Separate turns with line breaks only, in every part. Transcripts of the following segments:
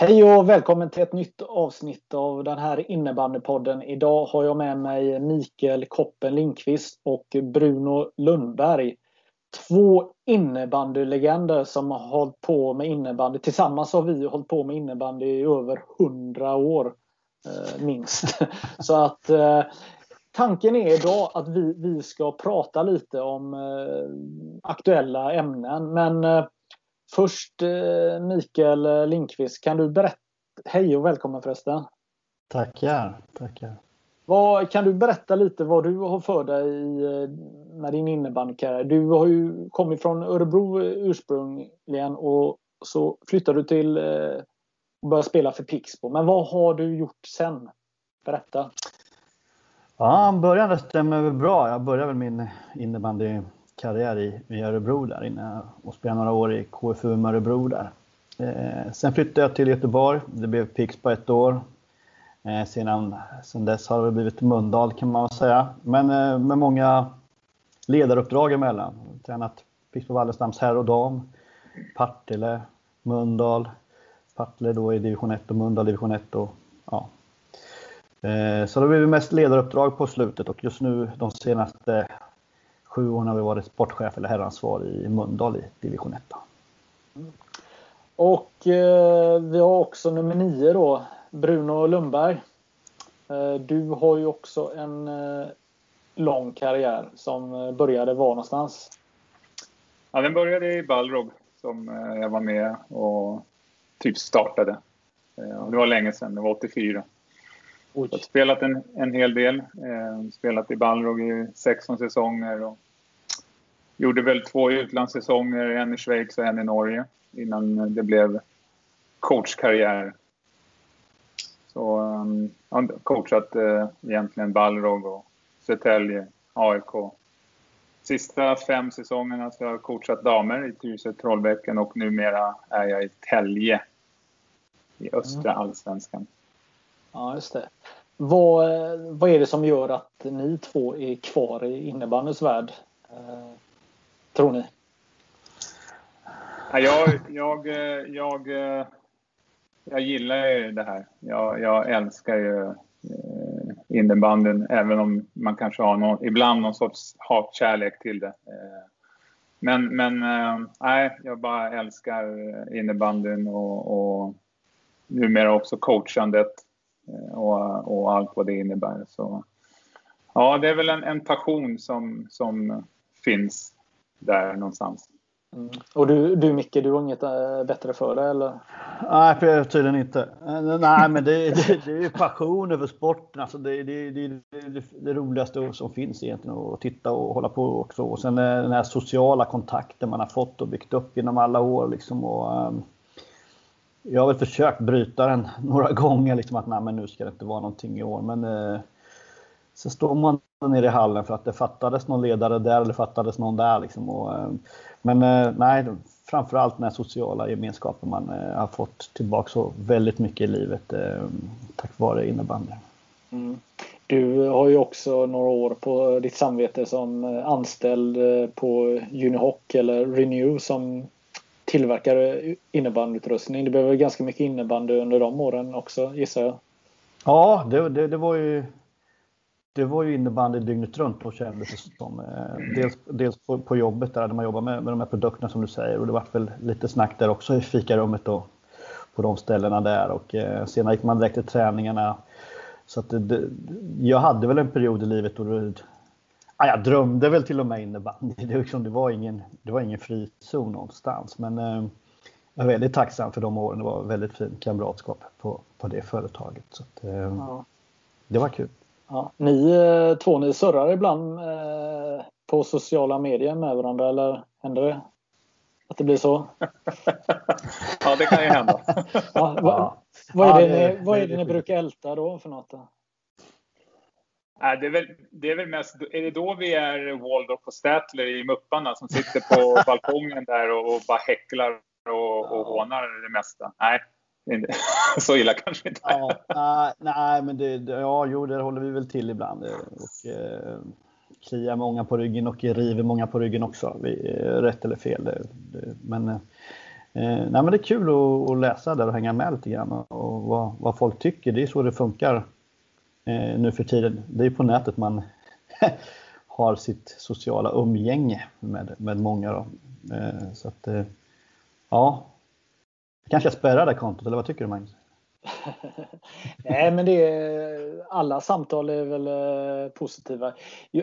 Hej och välkommen till ett nytt avsnitt av den här innebandypodden. Idag har jag med mig Mikael Koppen Lindqvist och Bruno Lundberg. Två innebandylegender som har hållit på med innebandy. Tillsammans har vi hållit på med innebandy i över hundra år. Eh, minst. Så att eh, tanken är idag att vi, vi ska prata lite om eh, aktuella ämnen. Men Först eh, Mikael Linkvist, kan du berätta, hej och välkommen förresten.
Tackar, tackar.
Vad, kan du berätta lite vad du har för dig eh, med din innebandykarriär? Du har ju kommit från Örebro ursprungligen och så flyttade du till eh, och började spela för Pixbo. Men vad har du gjort sen? Berätta.
Ja, början stämmer bra. Jag började väl min innebandy karriär i, i Örebro där inne och spelade några år i KFUM Örebro där. Eh, sen flyttade jag till Göteborg. Det blev Pix på ett år. Eh, sedan, sedan dess har det blivit Mundal kan man säga. Men eh, med många ledaruppdrag emellan. Tränat Pixbo Wallestams herr och dam. Partille, Mundal. Partille då i division 1 och Mundal division 1. Och, ja. Eh, så det har blivit mest ledaruppdrag på slutet och just nu de senaste sju år har vi varit sportchef eller herransvar i Mölndal i division 1.
Och eh, vi har också nummer nio då, Bruno Lundberg. Eh, du har ju också en eh, lång karriär som eh, började var någonstans?
Ja, den började i Balrog som eh, jag var med och typ startade. Eh, det var länge sedan, det var 84. Jag har spelat en, en hel del. Eh, spelat i Balrog i 16 säsonger. Och gjorde väl två utlandssäsonger, en i Schweiz och en i Norge innan det blev coachkarriär. Så um, jag har coachat eh, egentligen Balrog och Södertälje, AIK. Sista fem säsongerna så har jag coachat damer i Tyresö Trollbäcken och numera är jag i Tälje i östra mm. allsvenskan.
Ja, just det. Vad, vad är det som gör att ni två är kvar i innebandyns värld? Eh, tror ni?
Jag, jag, eh, jag, eh, jag gillar ju det här. Jag, jag älskar ju innebanden innebandyn även om man kanske har någon, ibland någon sorts hatkärlek till det. Men, men nej, jag bara älskar innebandyn och, och numera också coachandet och, och allt vad det innebär. Så, ja, det är väl en, en passion som, som finns där någonstans.
Mm. Och du, du Micke, du har inget äh, bättre för dig eller?
Nej, tydligen inte. Eh, nej, men det, det, det är ju passion över sporten. Alltså det, det, det, det, det roligaste som finns egentligen att titta och hålla på också. Och sen eh, den här sociala kontakten man har fått och byggt upp genom alla år. Liksom och, um, jag har väl försökt bryta den några gånger, liksom att nej, men nu ska det inte vara någonting i år. Men eh, så står man nere i hallen för att det fattades någon ledare där eller fattades någon där. Liksom. Och, eh, men eh, nej, framförallt den här sociala gemenskapen man eh, har fått tillbaka så väldigt mycket i livet eh, tack vare innebandy. Mm.
Du har ju också några år på ditt samvete som eh, anställd eh, på Unihoc eller Renew som tillverkar innebandyutrustning. Det behöver ganska mycket innebandy under de åren också gissar jag?
Ja, det, det, det var ju det var ju innebandy dygnet runt då kändes det som. Dels, dels på, på, jobbet där man jobbar med, med de här produkterna som du säger och det var väl lite snack där också i fikarummet då på de ställena där och eh, senare gick man direkt till träningarna. Så att det, det, jag hade väl en period i livet då det, ja, jag drömde väl till och med innebandy. Det, liksom, det, var ingen, det var ingen frizon någonstans men eh, jag är väldigt tacksam för de åren. Det var väldigt fint kamratskap på, på det företaget. Så att, eh, ja. Det var kul.
Ja. Ni eh, två, ni surrar ibland eh, på sociala medier med varandra eller händer det? Att det blir så?
ja, det kan ju hända.
ja, vad, vad, är det, ni, vad är det ni brukar älta då för något? Då?
Ja, det, är väl, det är väl mest, är det då vi är Waldorf och Statler i Mupparna som sitter på balkongen där och, och bara häcklar och, och hånar det mesta? Nej, så illa kanske inte.
Ja, nej, nej, men det, ja, jo, det håller vi väl till ibland. Och, eh, kliar många på ryggen och river många på ryggen också. Vi, rätt eller fel. Det, det, men, eh, nej, men det är kul att, att, läsa där och hänga med lite grann och vad, vad folk tycker. Det är så det funkar eh, nu för tiden. Det är på nätet man har sitt sociala umgänge med, med många. Då. Eh, så att, eh, ja, kanske jag spärrar det kontot, eller vad tycker du Magnus?
Nej, men det är, alla samtal är väl eh, positiva.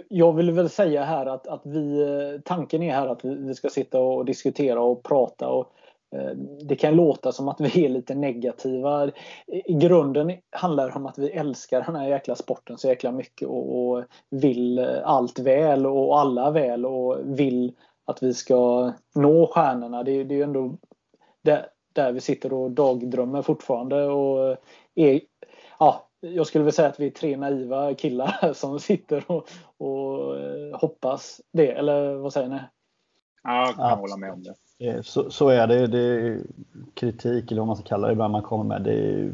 Jag vill väl säga här att, att vi, eh, tanken är här att vi ska sitta och diskutera och prata. Och, eh, Eh, det kan låta som att vi är lite negativa. I grunden handlar det om att vi älskar den här jäkla sporten så jäkla mycket och, vill allt väl och alla väl och vill att vi ska nå stjärnorna. Det, det är ju ändå där vi sitter och dagdrömmer fortfarande. Och är, ja, jag skulle väl säga att vi är tre naiva killar som sitter och, och eh, hoppas det. Eller vad säger ni?
Ja, jag kan hålla med om det.
Så, så är det. det är kritik eller vad man ska kalla det ibland man kommer med. Det är,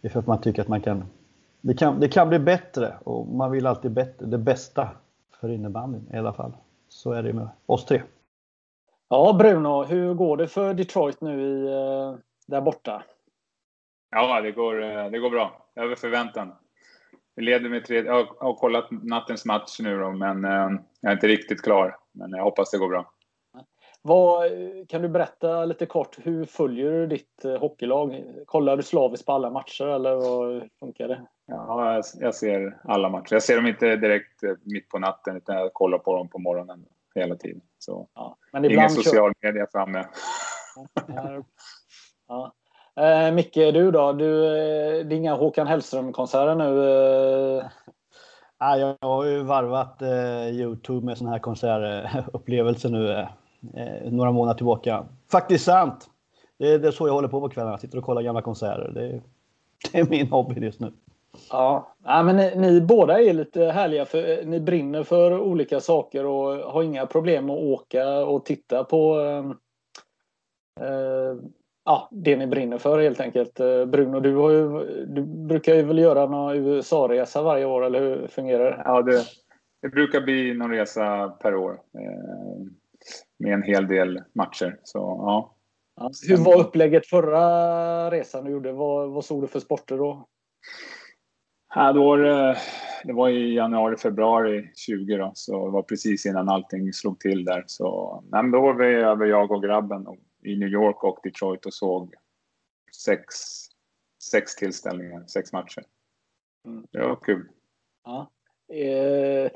det är för att man tycker att man kan det, kan det kan bli bättre och man vill alltid bättre, det bästa för innebandyn i alla fall. Så är det med oss tre.
Ja, Bruno, hur går det för Detroit nu i, eh, där borta?
Ja, det går, eh, det går bra. Över förväntan. Vi leder med tre... Jag har kollat nattens match nu då, men eh, jag är inte riktigt klar. Men jag hoppas det går bra.
Vad, kan du berätta lite kort, hur följer du ditt hockeylag? Kollar du slaviskt på alla matcher eller vad funkar det?
Ja, jag ser alla matcher. Jag ser dem inte direkt mitt på natten utan jag kollar på dem på morgonen hela tiden. Så ja, men ingen social kör... media framme.
Ja, ja. Eh, Micke, du då? Du, eh, det är inga Håkan Hellström-konserter nu? Eh...
Ja, jag har ju varvat eh, Youtube med sådana här konsertupplevelser nu eh, eh, några månader tillbaka. Faktiskt sant! Det är, det är så jag håller på på kvällarna. Sitter och kollar gamla konserter. Det, det är min hobby just nu.
Ja, ja men ni, ni, båda är lite härliga för ni brinner för olika saker och har inga problem att åka och titta på eh, ja, det ni brinner för helt enkelt. Eh, Bruno, du, har ju, du brukar ju väl göra någon USA-resa varje år, eller hur fungerar det?
Ja, det, det brukar bli någon resa per år eh, med en hel del matcher. Så, ja.
ja. Hur var upplägget förra resan du gjorde? Vad, vad såg du för sporter då?
Ja, då var det, var i januari, februari 20 då, så det var precis innan allting slog till där. Så, men då var vi över, jag och grabben, och, i New York och Detroit och såg sex, sex tillställningar, sex matcher. Mm. Det var kul.
Ja. Eh,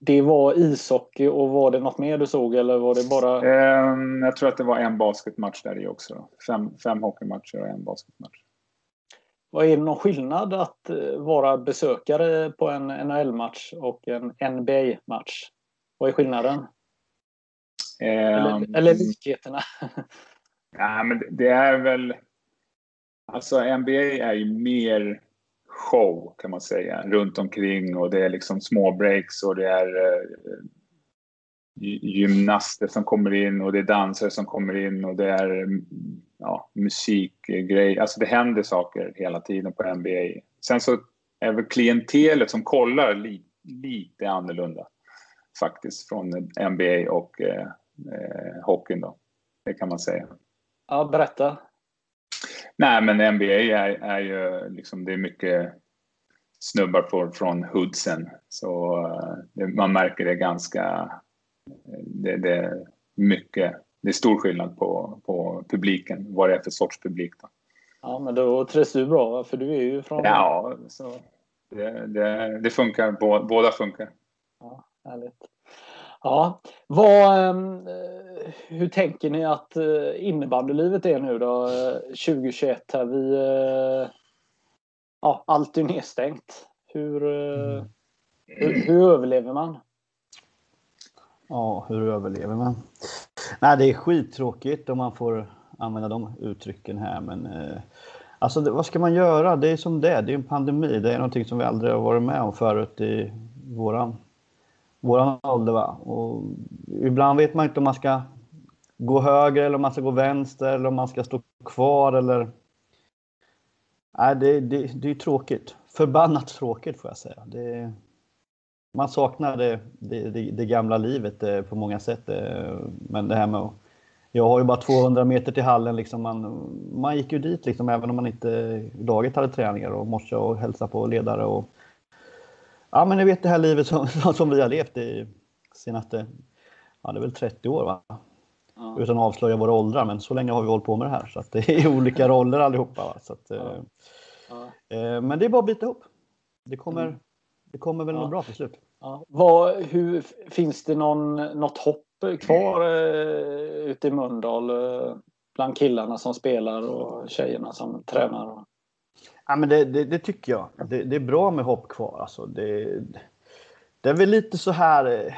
det var ishockey och var det något mer du såg eller var det bara?
Eh, jag tror att det var en basketmatch där i också. Fem, fem hockeymatcher och en basketmatch.
Vad är det någon skillnad att eh, vara besökare på en NHL-match och en NBA-match? Vad är skillnaden? Um, eller, ehm, eller likheterna?
ja, men det är väl... Alltså NBA är ju mer show kan man säga runt omkring och det är liksom små breaks och det är eh, gymnaster som kommer in och det är dansare som kommer in och det är mm, ja, musikgrejer. Alltså det händer saker hela tiden på NBA. Sen så är väl klientelet som kollar li, lite annorlunda faktiskt från NBA och eh, eh, hockeyn då. Det kan man säga.
Ja, berätta.
Nej, men NBA är, är ju liksom, det är mycket snubbar på, från hoodsen. Så det, man märker det ganska, det, det är mycket det är stor skillnad på, på publiken, vad det är för sorts publik. Då.
Ja, men då trivs du bra, för du är ju från...
Ja, så det, det, det funkar. Båda funkar.
Ja, härligt. Ja, vad, ehm, hur tänker ni att eh, innebandylivet är nu då 2021? Här? Vi, eh, ja, allt är nedstängt. Hur, mm. hur, hur överlever man?
Ja, hur överlever man? Nej, det är skittråkigt om man får använda de uttrycken här, men eh, alltså vad ska man göra? Det är som det är. Det är en pandemi. Det är någonting som vi aldrig har varit med om förut i våran, våran ålder. Va? Och ibland vet man inte om man ska gå höger eller om man ska gå vänster eller om man ska stå kvar eller... Nej, det, det, det är tråkigt. Förbannat tråkigt får jag säga. Det, man saknar det, det, det, gamla livet eh, på många sätt. Eh, men det här med att, Jag har ju bara 200 meter till hallen. Liksom man, man gick ju dit liksom, även om man inte laget hade träningar och morse och hälsa på ledare. Och, ja, men ni vet det här livet som, som vi har levt i senaste, ja det är väl 30 år va? Ja. Utan att avslöja våra åldrar, men så länge har vi hållit på med det här. Så att det är olika roller allihopa. Va? Så att, ja. Eh, men det är bara att bita ihop. Det kommer, mm. det kommer väl ja. något bra till slut.
Ja. Vad, hur, finns det någon, något hopp kvar eh, ute i Mölndal eh, bland killarna som spelar och tjejerna som tränar?
Ja, men det, det, det tycker jag. Det, det, är bra med hopp kvar. Alltså det, det är väl lite så här... Eh,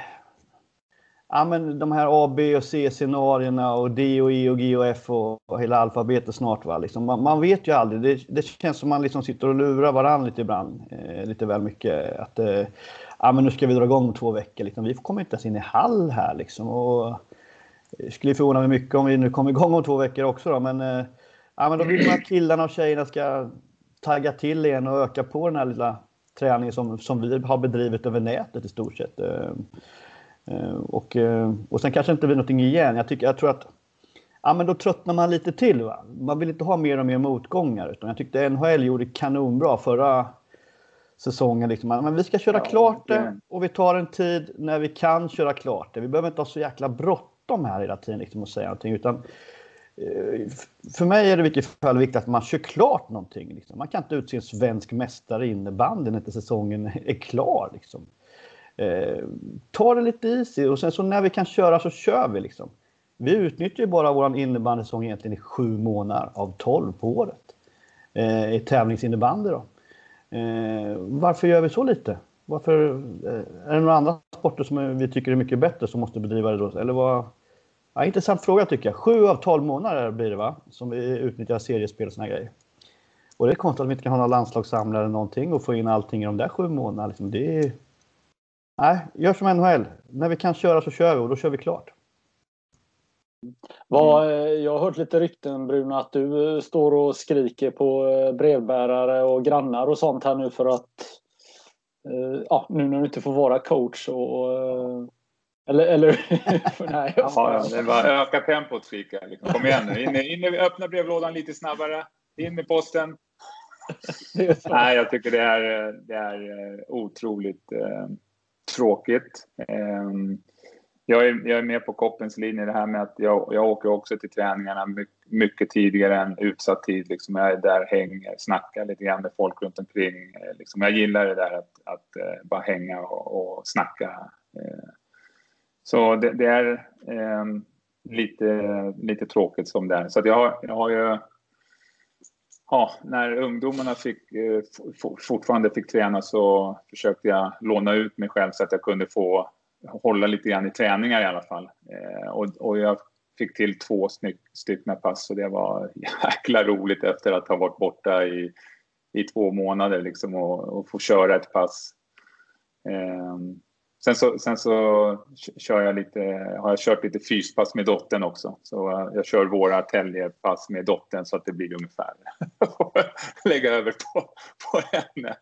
ja, men de här A, B och C-scenarierna och D och E och G och F och, och hela alfabetet snart. Va? Liksom, man, man, vet ju aldrig. Det, det känns som man liksom sitter och lurar varandra lite ibland. Eh, lite väl mycket. Att, eh, ja, men nu ska vi dra igång om två veckor. Liksom. Vi kommer inte ens in i hall här. Liksom. Och, det skulle förvåna mig mycket om vi nu kommer igång om två veckor också. Då. Men, eh, ja, men då vill man att killarna och tjejerna ska tagga till igen och öka på den här lilla träningen som, som vi har bedrivit över nätet i stort sett. Eh, eh, och, och sen kanske inte blir någonting igen. Jag, tycker, jag tror att ja, men då tröttnar man lite till. Va? Man vill inte ha mer och mer motgångar. Utan jag tyckte NHL gjorde kanonbra förra säsongen. Liksom. Men vi ska köra ja, klart det och vi tar en tid när vi kan köra klart det. Vi behöver inte ha så jäkla bråttom här hela tiden liksom, och säga någonting. Utan, eh, Eh, för mig är det i vilket fall viktigt att man kör klart någonting. Liksom. Man kan inte utse en svensk mästare i innebandy när inte säsongen är klar. Liksom. Eh, ta det lite easy och sen så när vi kan köra så kör vi. Liksom. Vi utnyttjar ju bara vår innebandysäsong egentligen i sju månader av tolv på året. Eh, I tävlingsinnebandy då. Eh, varför gör vi så lite? Varför, eh, är det några andra sporter som vi tycker är mycket bättre som måste bedriva det då? Eller vad? Ja, intressant fråga tycker jag. Sju av tolv månader blir det va? Som vi utnyttjar seriespel och såna grejer. Och det är konstigt att vi inte kan ha några landslagssamlare eller någonting och få in allting i de där sju månaderna. Liksom. Det är... Nej, gör som NHL. När vi kan köra så kör vi och då kör vi klart.
Vad, eh, jag har hört lite rykten Bruno att du eh, står och skriker på eh, brevbärare och grannar och sånt här nu för att ja, nu när du inte får vara coach och eller, eller
nej, ja, det bara öka tempot skriker liksom. Kom igen nu, in, in, öppna brevlådan lite snabbare, in med posten. nej, jag tycker det är, det är otroligt eh, tråkigt. Eh, jag är, jag är med på Koppens linje det här med att jag, jag åker också till träningarna mycket, mycket tidigare än utsatt tid. Liksom jag är där, hänger, snackar lite grann med folk runt omkring. Liksom jag gillar det där att, att uh, bara hänga och, och snacka. Uh, så det, det är eh, lite, lite tråkigt som det är. Så jag, har, jag har ju ja, när ungdomarna fick, eh, fortfarande fick träna så försökte jag låna ut mig själv så att jag kunde få hålla lite grann i träningar i alla fall. Eh, och, och jag fick till två stycken pass och det var jäkla roligt efter att ha varit borta i, i två månader liksom och, och få köra ett pass. Eh, sen så, sen så kör jag lite, har jag kört lite fyspass med dottern också. Så jag kör våra täljepass med dottern så att det blir ungefär lägga över på, på henne.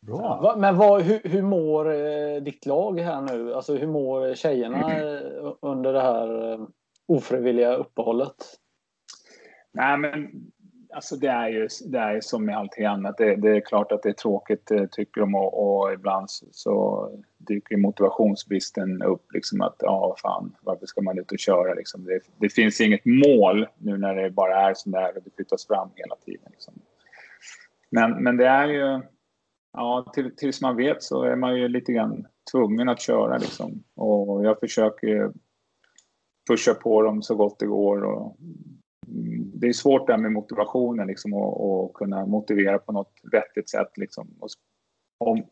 Bra. Men vad, hur, hur mår eh, ditt lag här nu? Alltså hur mår tjejerna eh, under det här eh, ofrivilliga uppehållet?
Nej, men alltså det är ju det är som med allting annat. Det, det är klart att det är tråkigt eh, tycker de och, och ibland så, så dyker motivationsbristen upp. Liksom att ja, fan, varför ska man ut och köra? Liksom. Det, det, finns inget mål nu när det bara är som det är och det flyttas fram hela tiden. Liksom. Men, men det är ju ja, till, tills man vet så är man ju lite grann tvungen att köra liksom. Och jag försöker pusha på dem så gott det går. Och det är svårt där med motivationen liksom och, och kunna motivera på något vettigt sätt liksom. Och om,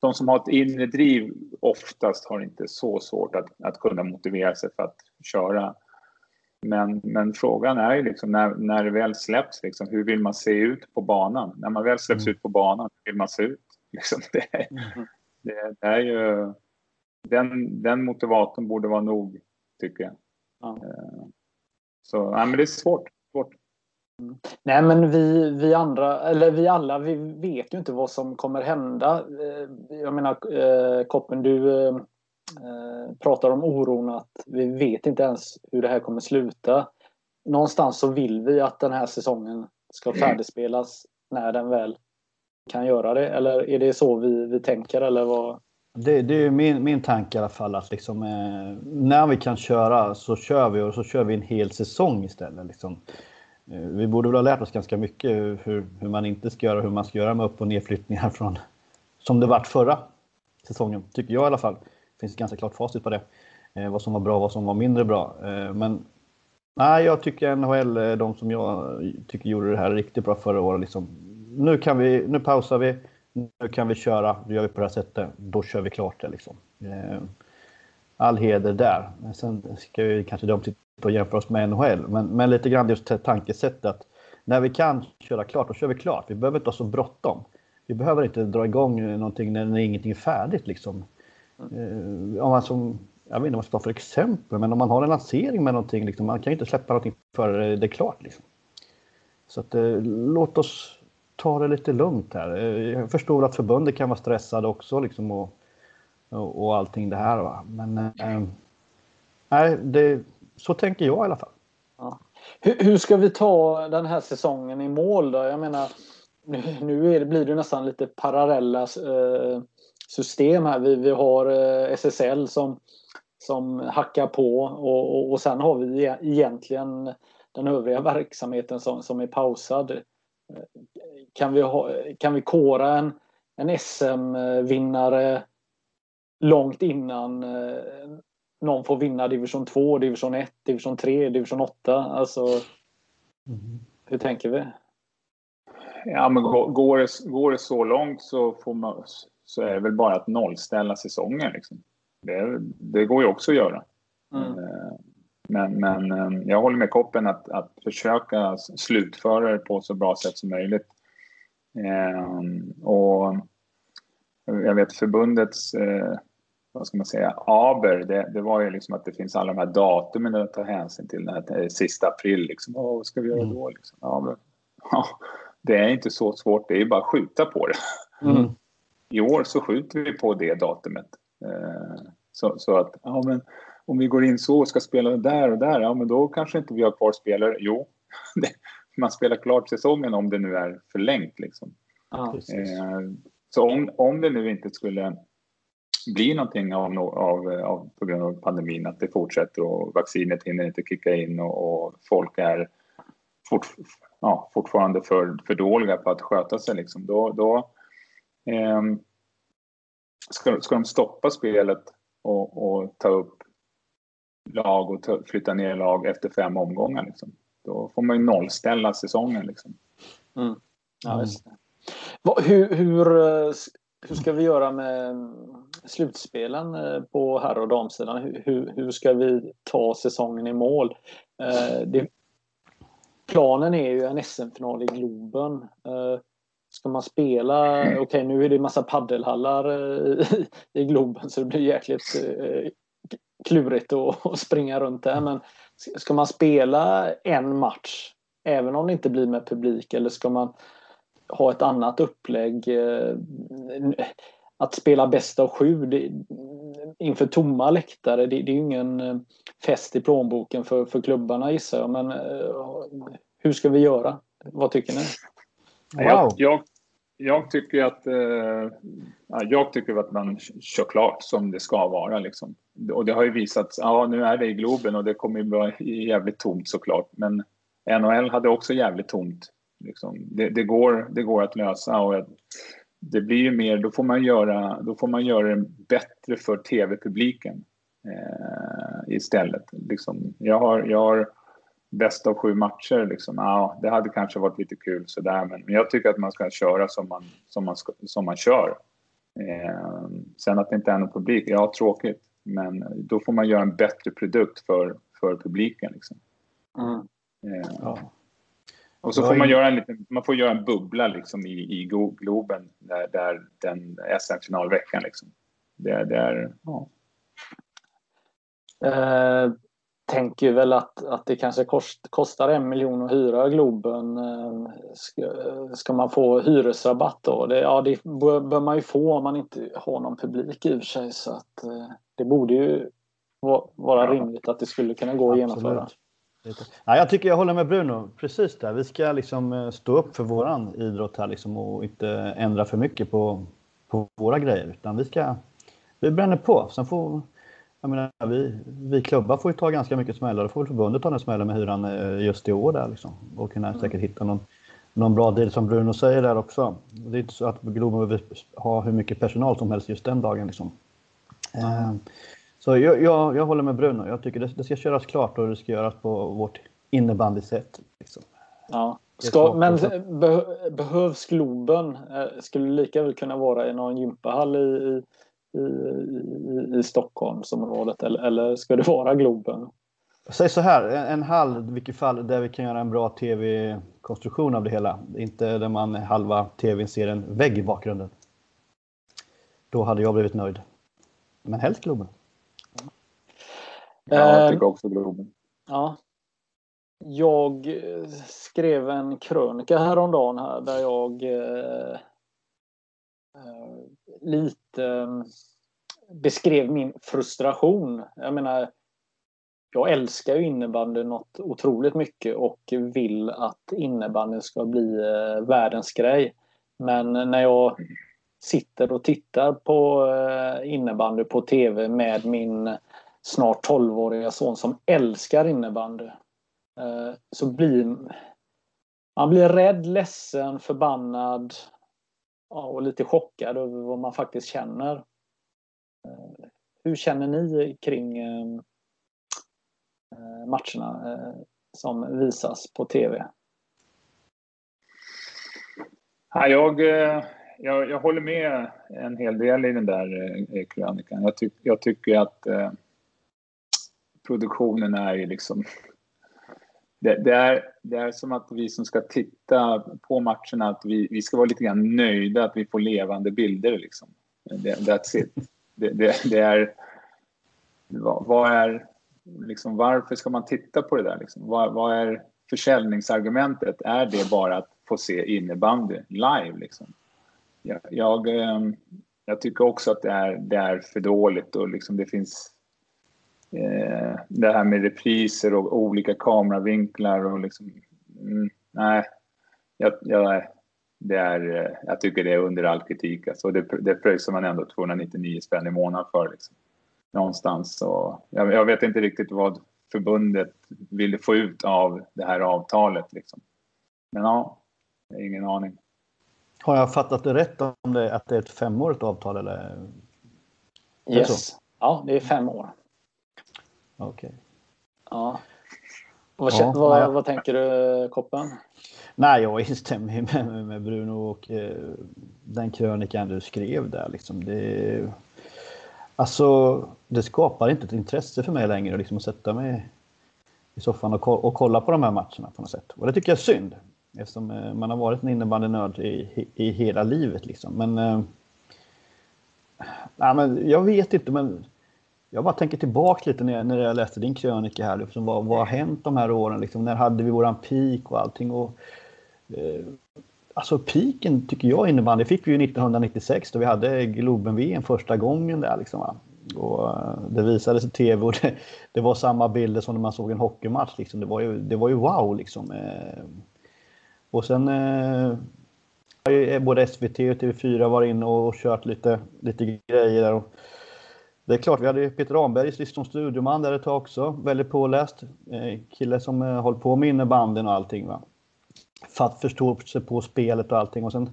de som har ett inre driv oftast har inte så svårt att, att kunna motivera sig för att köra. Men, men frågan är ju liksom när, när det väl släpps, liksom, hur vill man se ut på banan? När man väl släpps mm. ut på banan, hur vill man se ut? Liksom, det, är, mm. det, det, är ju... Den, den motivatorn borde vara nog, tycker jag. Ja. Eh, så nej, men det är svårt. svårt.
Mm. Nej men vi, vi andra, eller vi alla, vi vet ju inte vad som kommer hända. Eh, jag menar eh, Koppen, du pratar om oron att vi vet inte ens hur det här kommer sluta. Någonstans så vill vi att den här säsongen ska färdigspelas när den väl kan göra det. Eller är det så vi, vi tänker eller vad?
Det, det är min, min tanke i alla fall att liksom, eh, när vi kan köra så kör vi och så kör vi en hel säsong istället. Liksom. Eh, vi borde väl ha lärt oss ganska mycket hur, hur man inte ska göra, hur man ska göra med upp och nedflyttningar från som det vart förra säsongen, tycker jag i alla fall. Det finns ett ganska klart facit på det. Eh, vad som var bra och vad som var mindre bra. Eh, men nej, jag tycker NHL, de som jag tycker gjorde det här riktigt bra förra året, liksom, nu, kan vi, nu pausar vi nu kan vi köra, då gör vi på det här sättet, då kör vi klart det. Liksom. Eh, all heder där. Men sen ska vi kanske de sitta och jämföra oss med NHL, men, men lite grann just tankesättet att när vi kan köra klart, då kör vi klart. Vi behöver inte ha så bråttom. Vi behöver inte dra igång någonting när, när ingenting är färdigt. Liksom. Mm. om man som, jag vet inte vad man ska ta för exempel, men om man har en lansering med någonting, liksom, man kan ju inte släppa någonting förrän det är klart. Liksom. Så att, eh, låt oss ta det lite lugnt här. Eh, jag förstår att förbundet kan vara stressade också liksom och, och, allting det här. Va? Men eh, nej, det, så tänker jag i alla fall.
Ja. Hur, hur, ska vi ta den här säsongen i mål då? Jag menar, nu, nu det, blir det nästan lite parallella eh, system här. Vi, vi har eh, SSL som, som hackar på och, och, och sen har vi e-, egentligen den övriga verksamheten som, som är pausad kan vi, ha, kan vi kora en, en SM-vinnare långt innan eh, någon får vinna division 2, division 1, division 3, division 8? Alltså, mm. hur tänker vi?
Ja, men går det, går det så långt så, får man, så är det väl bara att nollställa säsongen. Liksom. Det, det går ju också att göra. Mm. Eh, men, men eh, jag håller med Koppen att, att försöka slutföra det på så bra sätt som möjligt. Eh, och jag vet förbundets, eh, vad ska man säga, aber, det, det, var ju liksom att det finns alla de här datumen att ta hänsyn till. Den här, sista april, liksom. Åh, vad ska vi göra mm. då? Liksom? Ja, men, ja, det är inte så svårt, det är bara att skjuta på det. Mm. I år så skjuter vi på det datumet. Eh, så, så, att, ja men om vi går in så och ska spela där och där, ja men då kanske inte vi har kvar spelare. Jo, man spelar klart säsongen om det nu är förlängt. Liksom. Ah, eh, så om, om det nu inte skulle bli någonting av, av, av, på grund av pandemin, att det fortsätter och vaccinet hinner inte kicka in och, och folk är fort, ja, fortfarande för, för dåliga på att sköta sig, liksom, då, då eh, ska, ska de stoppa spelet och, och ta upp lag och ta, flytta ner lag efter fem omgångar. Liksom. Då får man ju nollställa säsongen. Liksom.
Mm. Ja, just hur, hur, eh, hur ska vi göra med slutspelen eh, på herr och damsidan? Hur, hur ska vi ta säsongen i mål? Eh, det, planen är ju en SM-final i Globen. Ska man spela, okej okay, nu är det massa paddelhallar i, i Globen så det blir jäkligt klurigt att springa runt där. Men ska man spela en match, även om det inte blir med publik, eller ska man ha ett annat upplägg? Eh, att spela bäst av sju det, inför tomma läktare, det, det är ju ingen eh, fest i plånboken för, för klubbarna gissar jag. Men eh, hur ska vi göra? Vad tycker ni?
Wow. Jag, jag, jag tycker att eh, jag tycker att man kör klart som det ska vara. Liksom. Och det har ju visat, ja nu är det i Globen och det kommer ju vara jävligt tomt såklart. Men NHL hade också jävligt tomt. Liksom. Det, det, går, det går att lösa och det blir ju mer, då får man göra, då får man göra det bättre för tv-publiken eh, istället. Liksom, jag, har, jag har bäst av sju matcher. Liksom. Ja, det hade kanske varit lite kul sådär, men, men jag tycker att man ska köra som man, som man, som man kör. Eh, sen att det inte är någon publik, ja tråkigt. Men då får man göra en bättre produkt för, för publiken. Liksom. Mm. Eh, ja. Och så får man göra en, liten, man får göra en bubbla liksom i, i Globen där, där den SM-finalveckan. Liksom. Det, det är, ja.
Eh, tänker väl att, att det kanske kost, kostar en miljon att hyra Globen. Eh, ska, ska, man få hyresrabatt då? Det, ja, det bör, bör, man ju få om man inte har någon publik i och för sig. Så att, eh, det borde ju vara rimligt att det skulle kunna gå att genomföra.
Ja, jag tycker jag håller med Bruno precis där. Vi ska liksom eh, stå upp för våran idrott här liksom och inte ändra för mycket på, på våra grejer. Utan vi ska, vi bränner på. Sen får, jag menar, vi, vi klubbar får ju ta ganska mycket smällar. Då får väl förbundet ta den smällen med hyran eh, just i år där liksom. Och kunna mm. säkert hitta någon, någon bra deal som Bruno säger där också. Det är inte så att Globen behöver ha hur mycket personal som helst just den dagen liksom. Mm. Så jag, jag, jag, håller med Bruno. Jag tycker det, det, ska köras klart och det ska göras på vårt innebandysätt. Liksom.
Ja. Ska, men be, behövs Globen? Eh, skulle lika väl kunna vara i någon gympahall i, i, i, i Stockholmsområdet eller, eller ska det vara Globen?
Säg så här, en, en hall i vilket fall där vi kan göra en bra tv-konstruktion av det hela. Inte där man halva tvn ser en vägg i bakgrunden. Då hade jag blivit nöjd. Men helst Globen.
Ja, jag tycker också Globen.
Ja. Jag skrev en krönika häromdagen här där jag eh, eh, lite eh, Ehm, beskrev min frustration. Jag menar, jag älskar ju innebandy något otroligt mycket och vill att innebandyn ska bli eh, världens grej. Men när jag sitter och tittar på eh, innebandy på tv med min snart 12-åriga son som älskar innebandy. Eh, så blir man blir rädd, ledsen, förbannad och lite chockad över vad man faktiskt känner. Eh, hur känner ni kring eh, eh, matcherna som visas på tv?
Ja, jag, jag, jag håller med en hel del i den där krönikan. Jag, tyck, jag tycker att produktionen är ju liksom... Det, det, är, det är som att vi som ska titta på matcherna, att vi, vi ska vara lite grann nöjda att vi får levande bilder. Liksom. Det, that's it. Det, det, det är... Vad, vad, är... Liksom, varför ska man titta på det där? Liksom? Vad, vad, är försäljningsargumentet? Är det bara att få se innebandy live? Liksom? Jag, jag, jag tycker också att det är, det är för dåligt och liksom det finns eh, det här med repriser och olika kameravinklar och liksom... Mm, nej, jag, jag, det är, eh, jag tycker det är under all kritik. Alltså, det, det pröjsar man ändå 299 spänn i månaden för. Liksom. Någonstans. Så, jag, jag, vet inte riktigt vad förbundet ville få ut av det här avtalet. Liksom. Men ja, jag har ingen aning.
Har jag fattat det rätt om det, att det är ett femårigt avtal? Eller?
Yes. Ja, det är fem år.
Okej. Okay.
Ja. Vad, ja, vad, ja. vad, tänker du, Koppen?
Nej, jag instämmer med, med Bruno och eh, den krönikan du skrev där. Liksom, det, alltså, det skapar inte ett intresse för mig längre liksom, att sätta mig i soffan och, och kolla på de här matcherna på något sätt. Och det tycker jag är synd. Eftersom eh, man har varit en innebandynörd i, i hela livet. Liksom. Men, eh, nej, men jag vet inte, men jag bara tänker tillbaka lite när, när jag läste din krönika här. Liksom, vad, vad har hänt de här åren? Liksom, när hade vi våran peak och allting? Och, eh, alltså peaken tycker jag innebandy fick vi ju 1996 då vi hade Globen-VM första gången där. Liksom, va? Och, eh, det visades i tv och det, det, var samma bilder som när man såg en hockeymatch. Liksom. Det, var ju, det var ju wow liksom. Eh, och sen eh, både SVT och TV4 var inne och kört lite, lite grejer där. Och, det är klart, vi hade Peter Ramberg som studioman där ett tag också. Väldigt påläst. Eh, kille som eh, håller på med innebandyn och allting. Va? För att förstå sig på spelet och allting. Och sen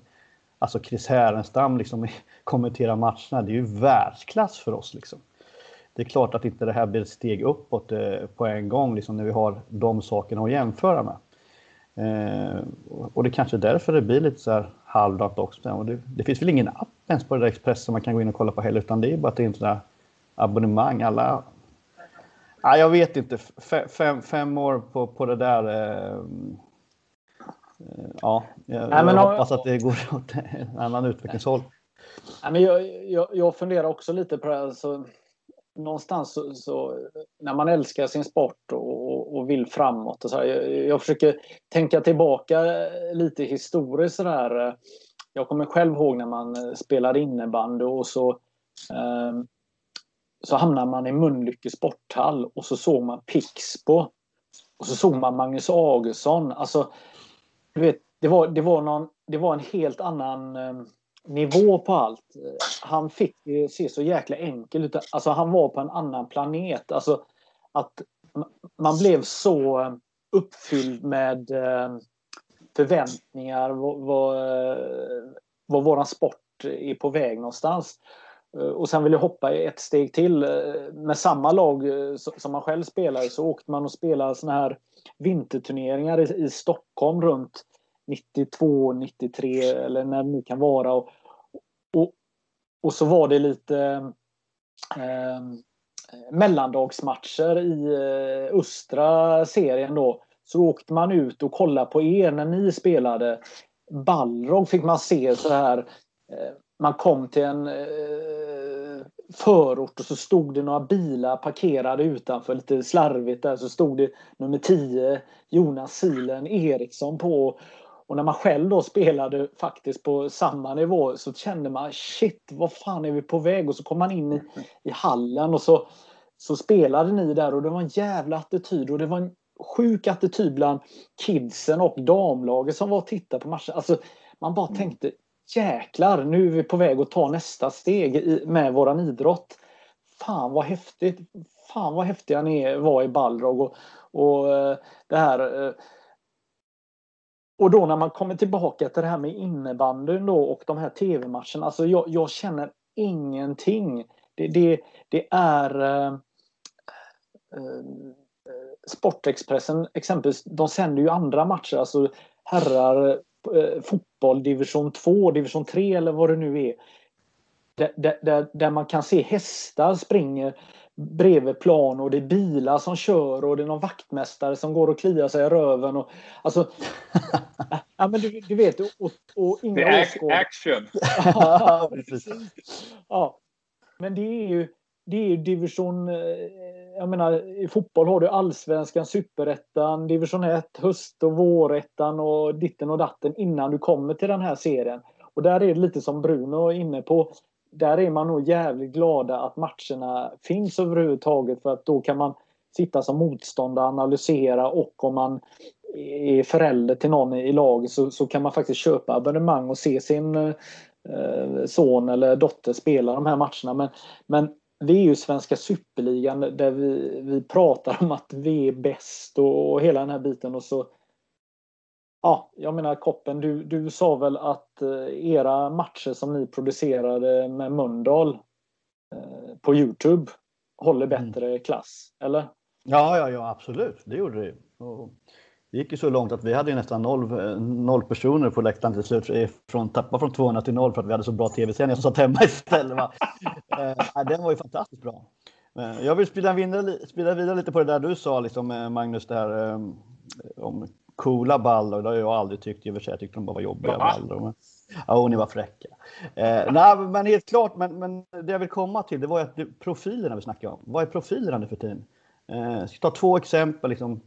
alltså Chris Härenstam liksom kommenterar matcherna, det är ju världsklass för oss liksom. Det är klart att inte det här blir ett steg uppåt eh, på en gång liksom, när vi har de sakerna att jämföra med. Eh, och det är kanske är därför det blir lite så här halvdant också. Och det, det, finns väl ingen app ens på det där Expressen man kan gå in och kolla på heller, utan det är bara att det är en sån där abonnemang. Alla... Ja, jag vet inte. Fem, fem år på, på det där. Eh, ja, jag, Nej, men jag hoppas att det går åt en annan utvecklingshåll.
Nej, men jag, jag, jag funderar också lite på det här. Så någonstans så, så, när man älskar sin sport och, och vill framåt. Och så här, jag, jag, försöker tänka tillbaka lite historiskt. Så där. Jag kommer själv ihåg när man spelade innebandy och så, eh, så hamnade man i Mölnlycke sporthall och så såg man Pixbo. Och så såg man Magnus Augustsson. Alltså, du vet, det, var, det, var någon, det var en helt annan eh, nivå på allt. Han fick det se så jäkla enkelt ut. Alltså han var på en annan planet. Alltså att man blev så eh, uppfylld med eh, förväntningar vad, vad, eh, vad våran sport är på väg någonstans. Eh, och sen vill jag hoppa ett steg till. Eh, med samma lag eh, som man själv spelar så åkte man och spelade såna här vinterturneringar i Stockholm runt 92, 93 eller när det nu kan vara. Och, och, och så var det lite ehm, eh, mellandagsmatcher i eh, östra serien då. Så åkte man ut och kollade på er när ni spelade. Balrog fick man se så här. Eh, man kom till en eh, förort och så stod det några bilar parkerade utanför lite slarvigt där så stod det nummer 10 Jonas Silen Eriksson på och när man själv då spelade faktiskt på samma nivå så kände man shit, vad fan är vi på väg? Och så kom man in i, i hallen och så, så spelade ni där och det var en jävla attityd och det var en sjuk attityd bland kidsen och damlaget som var och tittade på matchen. Alltså, man bara mm. tänkte jäklar, nu är vi på väg att ta nästa steg i, med våran idrott. Fan vad häftigt! Fan vad häftiga ni var i Balrog och, och eh, det här eh. och då när man kommer tillbaka till det här med innebandyn då och de här tv-matcherna. Alltså jag, jag känner ingenting. Det, det, det är eh, eh, Sportexpressen exempelvis, de sänder ju andra matcher. Alltså herrar fotboll division 2, division 3 eller vad det nu är. Där, där, där man kan se hästar springer bredvid plan och det är bilar som kör och det är någon vaktmästare som går och kliar sig i röven. Och, alltså, ja, men du, du vet, och, och inga
Det är action!
ja, ja, men det är ju det är ju division... Eh, jag menar, i fotboll har du allsvenskan, superettan, division 1, höst och vårettan och ditten och datten innan du kommer till den här serien. Och där är det lite som Bruno är inne på där är man nog jävligt glada att matcherna finns överhuvudtaget för att då kan man sitta som motståndare, analysera och om man är förälder till någon i laget så, så kan man faktiskt köpa abonnemang och se sin eh, eh son eller dotter spela de här matcherna. Men, men vi är ju svenska superligan där vi, vi pratar om att vi är bäst och, och hela den här biten och så Ja, jag menar Koppen, du, du sa väl att eh, era matcher som ni producerade med Mölndal eh, på Youtube håller mm. bättre mm. klass, eller?
Ja, ja, ja, absolut. Det gjorde det. Och det gick ju så långt att vi hade nästan noll, eh, noll personer på läktaren till slut. Från, tappa från 200 till noll för att vi hade så bra tv-sändningar som satt hemma istället. Va? eh, den var ju fantastiskt bra. Jag vill spela vidare, spela vidare lite på det där du sa, liksom, Magnus, det här om coola ballor. Det har jag aldrig tyckt i och för sig. Jag tyckte de bara var jobbiga Va? ballor. Men, ja, ni var fräcka. Eh, nej, men helt klart. Men, men det jag vill komma till, det var ju att profilerna vi snackade om. Vad är profilerna nu för tiden? Eh, jag ska ta två exempel. Liksom.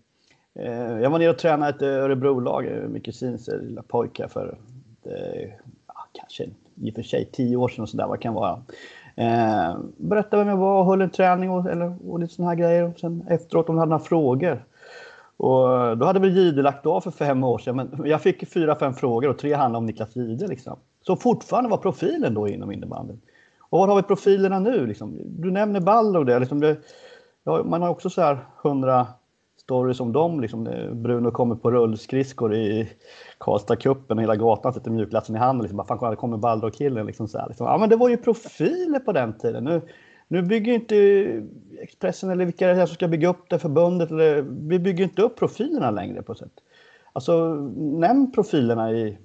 Eh, jag var nere och tränade ett Örebro-lag, eh, med kusins lilla pojkar, för eh, ja, kanske i och för sig tio år sedan och sådär, vad kan vara. Eh, berättade vem jag var, och höll en träning och, eller, och lite sådana här grejer. Och sen efteråt om de hade några frågor och då hade väl Jihde lagt av för fem år sedan, men jag fick fyra, fem frågor och tre handlade om Niklas Jihde. Liksom. Så fortfarande var profilen då inom innebandyn. Och var har vi profilerna nu? Liksom? Du nämner Ballo det, liksom det ja, man har också så här hundra stories om dem. Liksom, eh, Bruno kommer på rullskridskor i Karlstad-cupen och hela gatan sätter mjukglassen i handen. Liksom, bara, fan, kommer Balder-killen. Liksom, liksom. Ja, men det var ju profiler på den tiden. Nu, nu bygger inte Expressen eller vilka det är som ska bygga upp det förbundet. Eller, vi bygger inte upp profilerna längre på sätt. Alltså, nämn profilerna i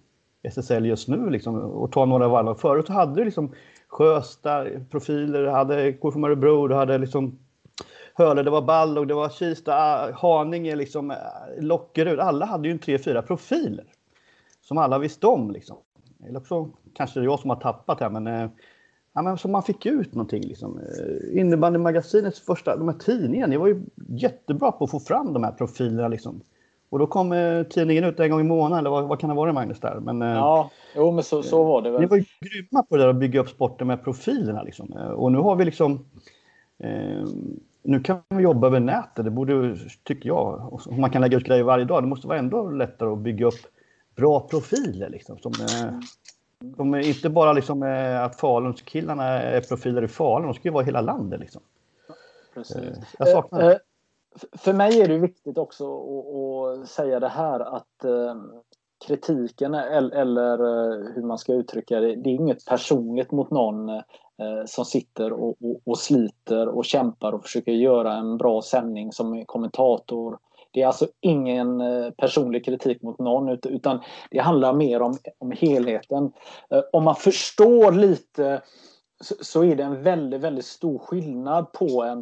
SSL just nu liksom, och ta några varv. Förut hade du liksom Sjösta profiler, du hade KFUM Örebro, du hade liksom Höle, det var Ballog, det var Kista, Haninge, liksom, Lockerud. Alla hade ju en tre, fyra profiler som alla visste om. Liksom. Eller så kanske det är jag som har tappat här, men, eh, ja, men som man fick ut någonting. Liksom. Eh, Innebandymagasinets första, de här tidningarna, ni var ju jättebra på att få fram de här profilerna. Liksom. Och då kom eh, tidningen ut en gång i månaden, eller vad, vad kan det vara Magnus? där?
Men, eh, ja, jo, men så, så var det väl.
Ni var ju grymma på det där att bygga upp sporten med profilerna. Liksom. Eh, och nu har vi liksom... Eh, nu kan vi jobba över nätet, det borde, tycker jag. Om man kan lägga ut grejer varje dag, det måste vara ändå lättare att bygga upp bra profiler. Liksom, som, eh, som inte bara liksom, eh, att Falun-killarna är profiler i Falun, de ska ju vara i hela landet. Liksom.
Precis. Jag saknar det för mig är det viktigt också att, säga det här att eh, kritiken eller eh, hur man ska uttrycka det, det är inget personligt mot någon eh, Eh, som sitter och, och, och, sliter och kämpar och försöker göra en bra sändning som kommentator. Det är alltså ingen eh, personlig kritik mot någon utan det handlar mer om, om helheten. Eh, om man förstår lite så, så är det en väldigt, väldigt stor skillnad på en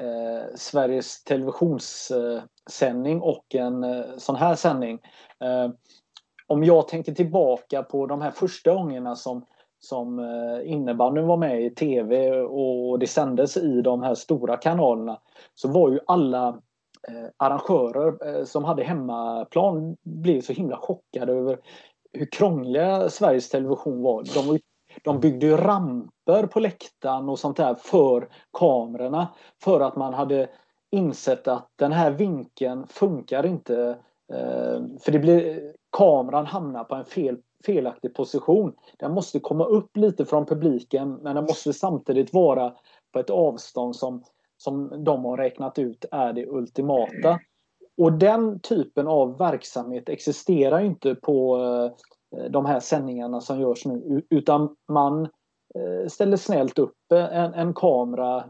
eh, Sveriges televisionssändning och en eh, sån här sändning. Eh, om jag tänker tillbaka på de här första gångerna som, som eh, innebandyn var med i tv och det sändes i de här stora kanalerna så var ju alla eh, arrangörer eh, som hade hemmaplan blev så himla chockade över hur krångliga Sveriges Television var. De de byggde ju ramper på läktaren och sånt där för kamerorna. För att man hade insett att den här vinkeln funkar inte. För det blir, kameran hamnar på en fel, felaktig position. Den måste komma upp lite från publiken men den måste samtidigt vara på ett avstånd som, som de har räknat ut är det ultimata. Och den typen av verksamhet existerar inte på eh, de här sändningarna som görs nu utan man eh, ställer snällt upp en, en kamera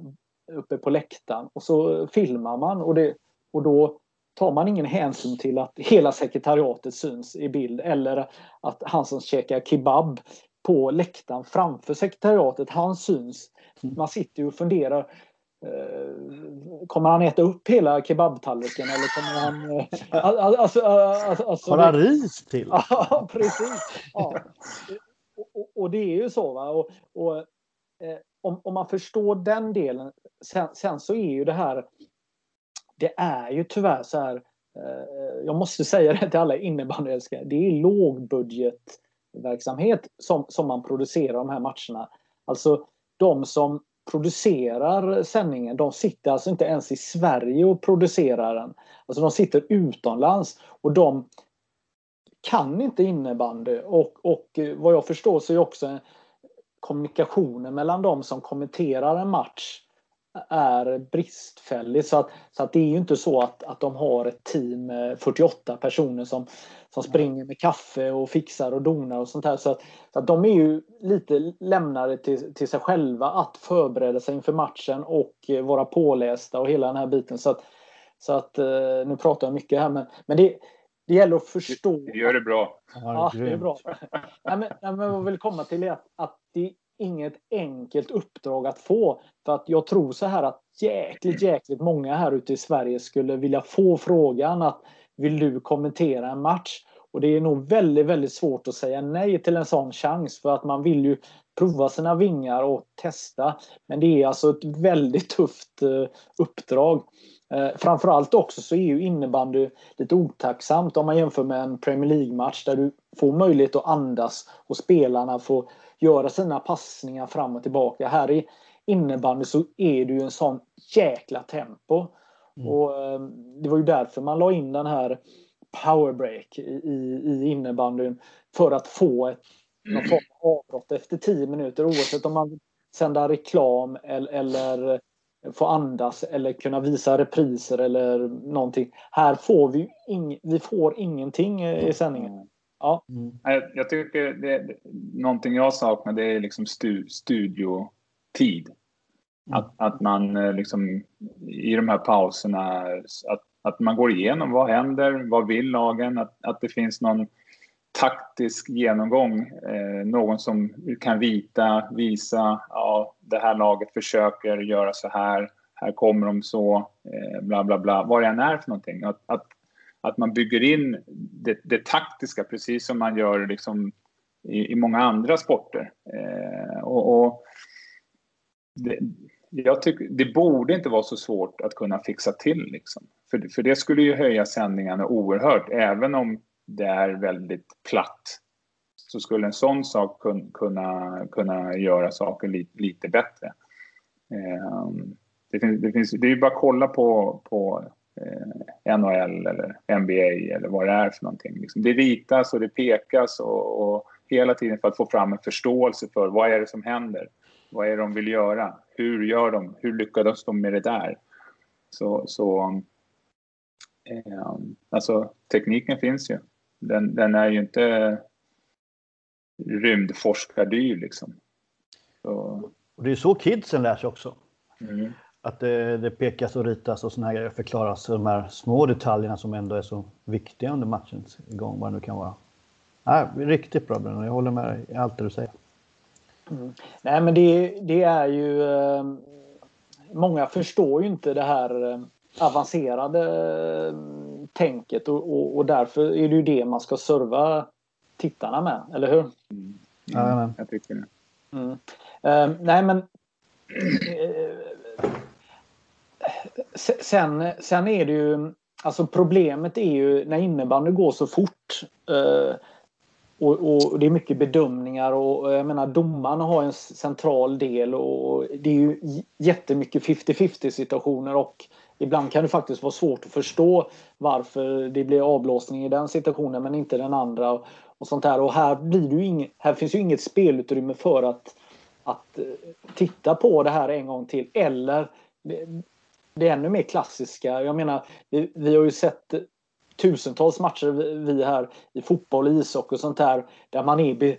uppe på läktaren och så eh, filmar man och, det, och då tar man ingen hänsyn till att hela sekretariatet syns i bild eller att han som käkar kebab på läktaren framför sekretariatet, han syns. Man sitter ju och funderar Eh, kommer han äta upp hela kebabtallriken eller kommer han... Eh,
alltså, alltså, alltså, Har han ris till?
Ja, precis. Ja. Och, och, det är ju så. Va? Och, och eh, om, om, man förstår den delen. Sen, sen, så är ju det här... Det är ju tyvärr så här. Eh, jag måste säga det till alla innebandyälskare. Det är lågbudgetverksamhet som, som man producerar de här matcherna. Alltså de som producerar sändningen, de sitter alltså inte ens i Sverige och producerar den. Alltså de sitter utomlands och de kan inte innebandy och, och eh, vad jag förstår så är också kommunikationen mellan de som kommenterar en match är bristfällig. Så att, så att det är ju inte så att, att de har ett team med 48 personer som, som springer med kaffe och fixar och donar och sånt här. Så att, så att de är ju lite lämnade till, till sig själva att förbereda sig inför matchen och vara pålästa och hela den här biten. Så att, så att eh, nu pratar jag mycket här men, men det, det gäller att förstå.
Du gör det bra.
Ja, det är bra. nej, men, nej, men vad jag vill komma till är att, att det inget enkelt uppdrag att få. För att jag tror så här att jäkligt, jäkligt många här ute i Sverige skulle vilja få frågan att vill du kommentera en match? Och det är nog väldigt, väldigt svårt att säga nej till en sån chans för att man vill ju prova sina vingar och testa. Men det är alltså ett väldigt tufft eh, uppdrag. Eh, framförallt också så är ju innebandy lite otacksamt om man jämför med en Premier League-match där du får möjlighet att andas och spelarna får göra sina passningar fram och tillbaka. Här i innebandy så är det ju en sån jäkla tempo. Mm. Och eh, Det var ju därför man la in den här powerbreak i, i, i innebandyn för att få ett någon form av avbrott efter 10 minuter oavsett om man sänder reklam eller, eller få andas eller kunna visa repriser eller någonting. Här får vi, ing, vi får ingenting i sändningen. Ja.
Mm. Jag, tycker det, någonting jag saknar det är liksom stu, studiotid. Mm. Att, att man eh, liksom i de här pauserna, att, att man går igenom vad händer, vad vill lagen, att, att det finns någon taktisk genomgång. Eh, någon som kan vita, visa, ja det här laget försöker göra så här, här kommer de så, eh, bla bla bla, vad det än är för någonting. Att, att, att man bygger in det, det taktiska precis som man gör liksom i, i många andra sporter. Eh, och, och det, jag tycker, det borde inte vara så svårt att kunna fixa till. Liksom. För, för det skulle ju höja sändningarna oerhört, även om det är väldigt platt. Så skulle en sån sak kun, kunna, kunna göra saker lite, lite bättre. Eh, det, finns, det, finns, det är ju bara att kolla på, på eh, NHL eller NBA eller vad det är för någonting. Liksom det ritas och det pekas och, och, hela tiden för att få fram en förståelse för vad är det som händer. Vad är det de vill göra? Hur gör de? Hur lyckades de med det där? Så, så eh, alltså tekniken finns ju. Den, den är ju inte rymdforskardyr liksom.
Så. Och det är så kidsen lär sig också. Mm. Att det, det, pekas och ritas och såna här grejer förklaras de här små detaljerna som ändå är så viktiga under matchens gång, vad det nu kan vara. Ja, riktigt bra Bruno, jag håller med i allt det du säger.
Mm. Nej men det, det är ju... Eh, många förstår ju inte det här eh, avancerade eh, tänket och, och, och, därför är det ju det man ska serva tittarna med, eller hur? Mm.
Ja,
jag tycker det.
Mm. Uh, nej men sen, sen är det ju Alltså problemet är ju när innebandy går så fort eh, och, och, det är mycket bedömningar och jag menar domarna har en central del och det är ju jättemycket 50-50 situationer och ibland kan det faktiskt vara svårt att förstå varför det blir avblåsning i den situationen men inte den andra. Och sånt där. Och här, blir det ing, här finns ju inget spelutrymme för att, att eh, titta på det här en gång till. Eller det, ännu mer klassiska. Jag menar, vi, vi har ju sett tusentals matcher vi här i fotboll, ishockey och sånt där där man är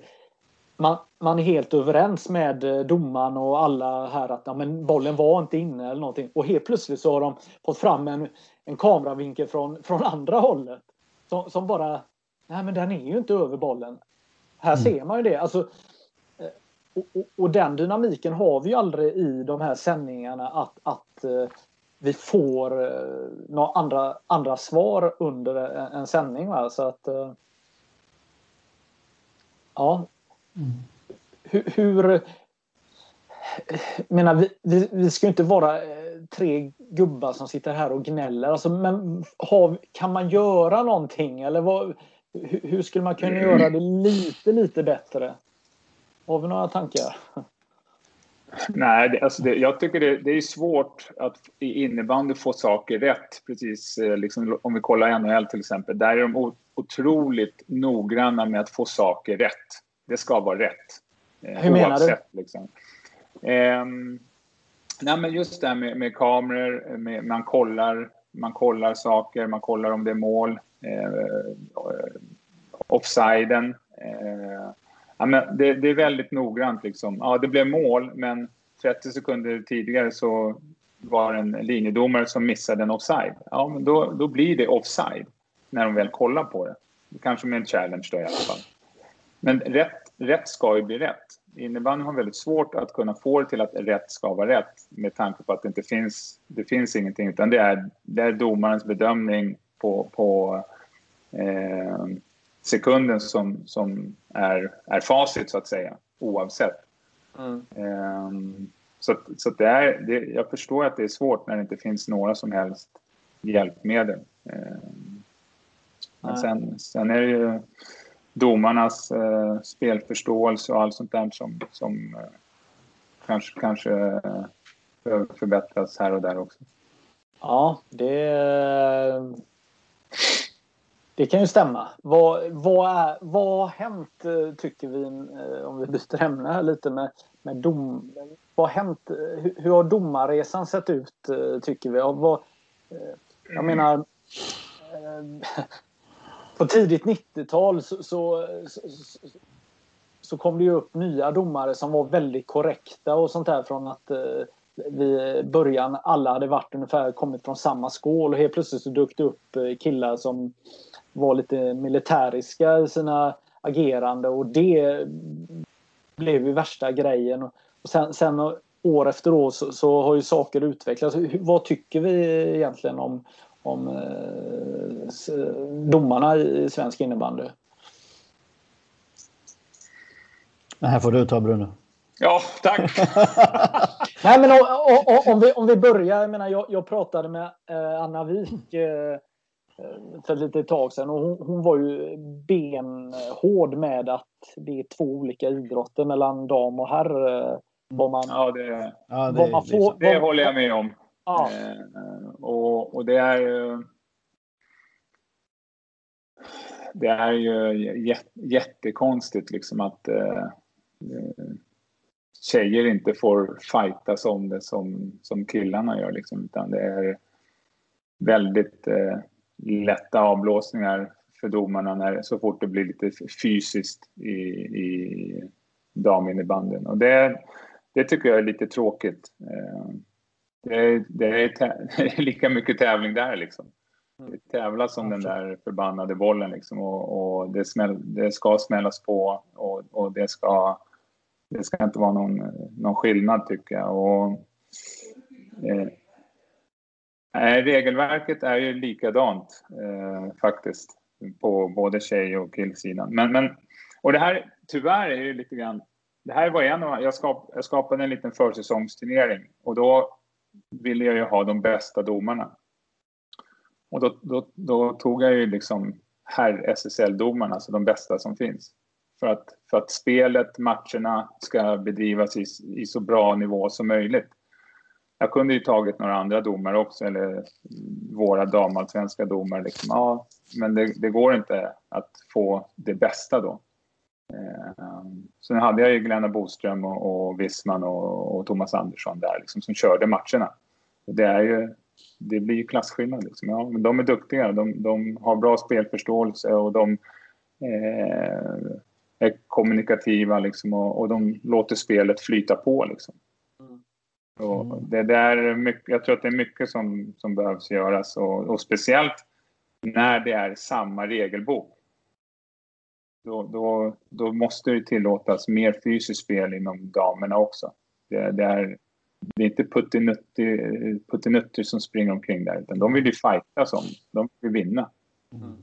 man, man är helt överens med eh, domaren och alla här att ja, men bollen var inte inne eller någonting. Och helt plötsligt så har de fått fram en, en kameravinkel från, från andra hållet. Som, som bara, nej men den är ju inte över bollen. Här mm. ser man ju det. Alltså, eh, och, och, och, den dynamiken har vi ju aldrig i de här sändningarna att, att eh, vi får eh, några andra, andra svar under en, en sändning. Va? Så att, eh, ja, Mm. Hur, hur menar, vi, vi, vi ska inte vara eh, tre gubbar som sitter här och gnäller. Alltså, men har, kan man göra någonting? Eller vad, hur, hur skulle man kunna göra det lite, lite bättre? Har vi några tankar?
Nej, det, alltså det, jag tycker det, det, är svårt att i innebandy få saker rätt. Precis eh, liksom, om vi kollar NHL till exempel. Där är de otroligt noggranna med att få saker rätt. Det ska vara rätt.
Eh, Hur menar du?
Liksom. Eh, nej, men just det här med, med kameror, med, man, kollar, man kollar saker, man kollar om det är mål. Eh, offsiden. Eh, ja, men det, det, är väldigt noggrant. Liksom. Ja, det blev mål, men 30 sekunder tidigare så var det en linjedomare som missade en offside. Ja, men då, då blir det offside när de väl kollar på det. Kanske med en challenge då i alla fall. Men rätt, rätt ska ju bli rätt. Innebandyn har väldigt svårt att kunna få det till att rätt ska vara rätt med tanke på att det inte finns, det finns ingenting utan det är, det är domarens bedömning på, på eh, sekunden som, som är, är facit så att säga oavsett. Mm. Eh, så så det är, det, jag förstår att det är svårt när det inte finns några som helst hjälpmedel. Eh, men sen, sen är det ju domarnas eh, spelförståelse och allt sånt där som, som eh, kanske, kanske eh, behöver förbättras här och där också.
Ja, det, det kan ju stämma. Vad, vad, är, vad har hänt, eh, tycker vi, eh, om vi byter ämne lite, med, med dom. Vad har hänt? Eh, hur, hur har domarresan sett ut tycker vi? Vad, jag menar på tidigt 90-tal så, så, så, så, kom det ju upp nya domare som var väldigt korrekta och sånt där från att vi början alla hade varit ungefär kommit från samma skål och helt plötsligt så dök det upp killar som var lite militäriska i sina agerande och det blev ju värsta grejen. Och sen, sen år efter år så, så, har ju saker utvecklats. Vad tycker vi egentligen om, om eh, domarna i svensk innebandy?
Det här får du ta Bruno.
Ja, tack!
Nej, men om, om, vi, om vi börjar. Jag, menar, jag, jag pratade med eh, Anna Wik eh, för ett litet tag sedan och hon, hon, var ju benhård med att det är två olika idrotter mellan dam och herr. Eh, vad man,
ja, det, ja, det, man får, det, det håller jag med om. Ja. Eh, och, och det är ju... Det är ju jättekonstigt liksom att eh, tjejer inte får fightas om det som, som killarna gör. Liksom, utan det är väldigt eh, lätta avblåsningar för domarna när, så fort det blir lite fysiskt i, i daminnebandyn. Och det, det tycker jag är lite tråkigt. Eh, det är, det är, det är lika mycket tävling där liksom. Det tävlas om den där förbannade bollen liksom och, och det, smäll, det, ska smällas på och, och det ska det ska inte vara någon, någon skillnad tycker jag. Och, eh, Nej, regelverket är ju likadant eh, faktiskt på både tjej och killsidan. Men, men, och det här, tyvärr är det lite grann, det här var en av, jag, skap, jag skapade en liten försäsongsturnering och då ville jag ju ha de bästa domarna. Och då, då, då tog jag ju liksom herr SSL-domarna, alltså de bästa som finns. För att, för att spelet, matcherna ska bedrivas i, i så bra nivå som möjligt. Jag kunde ju tagit några andra domare också, eller våra damallsvenska domare. Liksom. Ja, men det, det, går inte att få det bästa då. Eh, sen hade jag ju Glenna Boström och, och Wissman och, och, Thomas Andersson där liksom, som körde matcherna. Det, är ju, det blir ju klasskillnad. Liksom. Ja, men de är duktiga, de, de har bra spelförståelse och de eh, är kommunikativa liksom, och, och de låter spelet flyta på. Liksom. Mm. Och det, det, är mycket, jag tror att det är mycket som, som behövs göras och, och speciellt när det är samma regelbok. Då, då, då måste det tillåtas mer fysiskt spel inom damerna också. Det, det är, det är inte puttinuttir som springer omkring där, utan de vill ju fightas om. De vill vinna. Mm.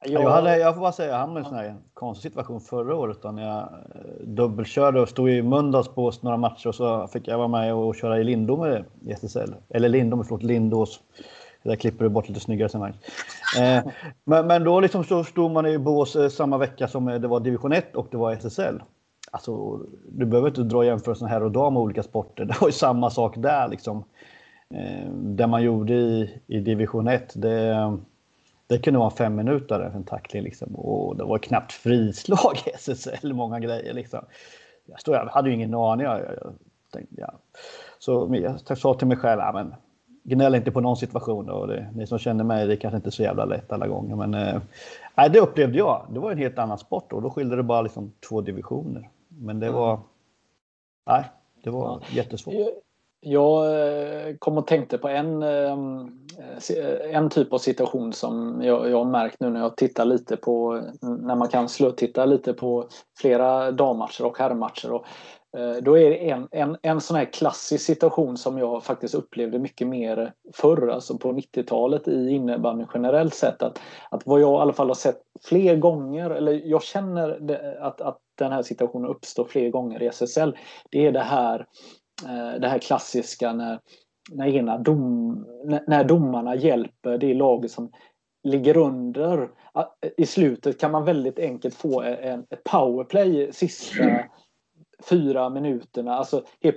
Jag, jag, hade, jag får bara säga, jag hamnade i en sån här konstig situation förra året då när jag eh, dubbelkörde och stod i Mölndals på några matcher och så fick jag vara med och köra i Lindome i SSL. Eller Lindome, förlåt, Lindås. Där klipper du bort lite snyggare sen. Eh, men, men då liksom så stod man i bås eh, samma vecka som det var division 1 och det var SSL. Alltså, du behöver inte dra jämförelsen här och dam med olika sporter. Det var ju samma sak där liksom. Eh, det man gjorde i, i division 1, det det kunde vara fem minuter en tackling liksom. och det var knappt frislag i SSL, många grejer liksom. Jag, stod, jag hade ju ingen aning. Jag, jag tänkte, ja. Så jag sa till mig själv, ja, men, gnäll inte på någon situation. Och det, ni som känner mig, det är kanske inte så jävla lätt alla gånger. Men eh, det upplevde jag. Det var en helt annan sport och då skilde det bara liksom två divisioner. Men det var, nej, det var jättesvårt.
Jag eh, kom och tänkte på en, ehm, eh, en typ av situation som jag, jag har märkt nu när jag tittar lite på, när man kan titta lite på flera dammatcher och herrmatcher. Och, eh, då är det en, en, en sån här klassisk situation som jag faktiskt upplevde mycket mer förr, alltså på 90-talet i innebandyn generellt sett. Att, att vad jag i alla fall har sett fler gånger, eller jag känner det, att, att den här situationen uppstår fler gånger i SSL, det är det här Eh, Eh, det här klassiska när, när, ena dom, när domarna hjälper det laget som ligger under. I slutet kan man väldigt enkelt få en, ett powerplay sista fyra minuterna. Alltså, eh,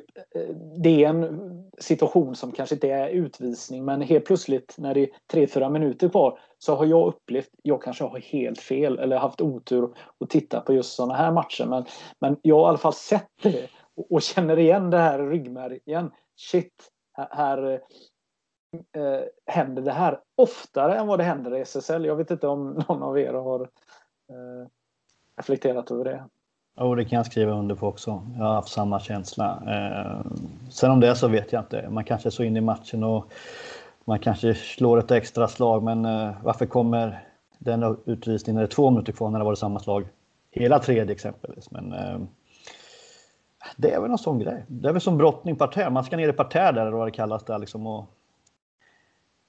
det är en situation som kanske inte är utvisning men helt plötsligt när det är tre, fyra minuter kvar så har jag upplevt, jag kanske har helt fel eller haft otur att titta på just sådana här matcher men, men jag har i alla fall sett det och, och känner igen det här ryggmärgen. Shit, här, här eh, händer det här oftare än vad det händer i SSL. Jag vet inte om någon av er har eh, reflekterat över det.
Jo, det kan jag skriva under på också. Jag har haft samma känsla. Eh, sen om det är så vet jag inte. Man kanske är så inne i matchen och man kanske slår ett extra slag, men eh, varför kommer den utvisningen när det är två minuter kvar när det var samma slag hela tredje exempelvis? Men eh, det är väl någon sån grej. Det är väl som brottning parterre. Man ska ner i parterre där, eller vad det kallas där liksom. Och,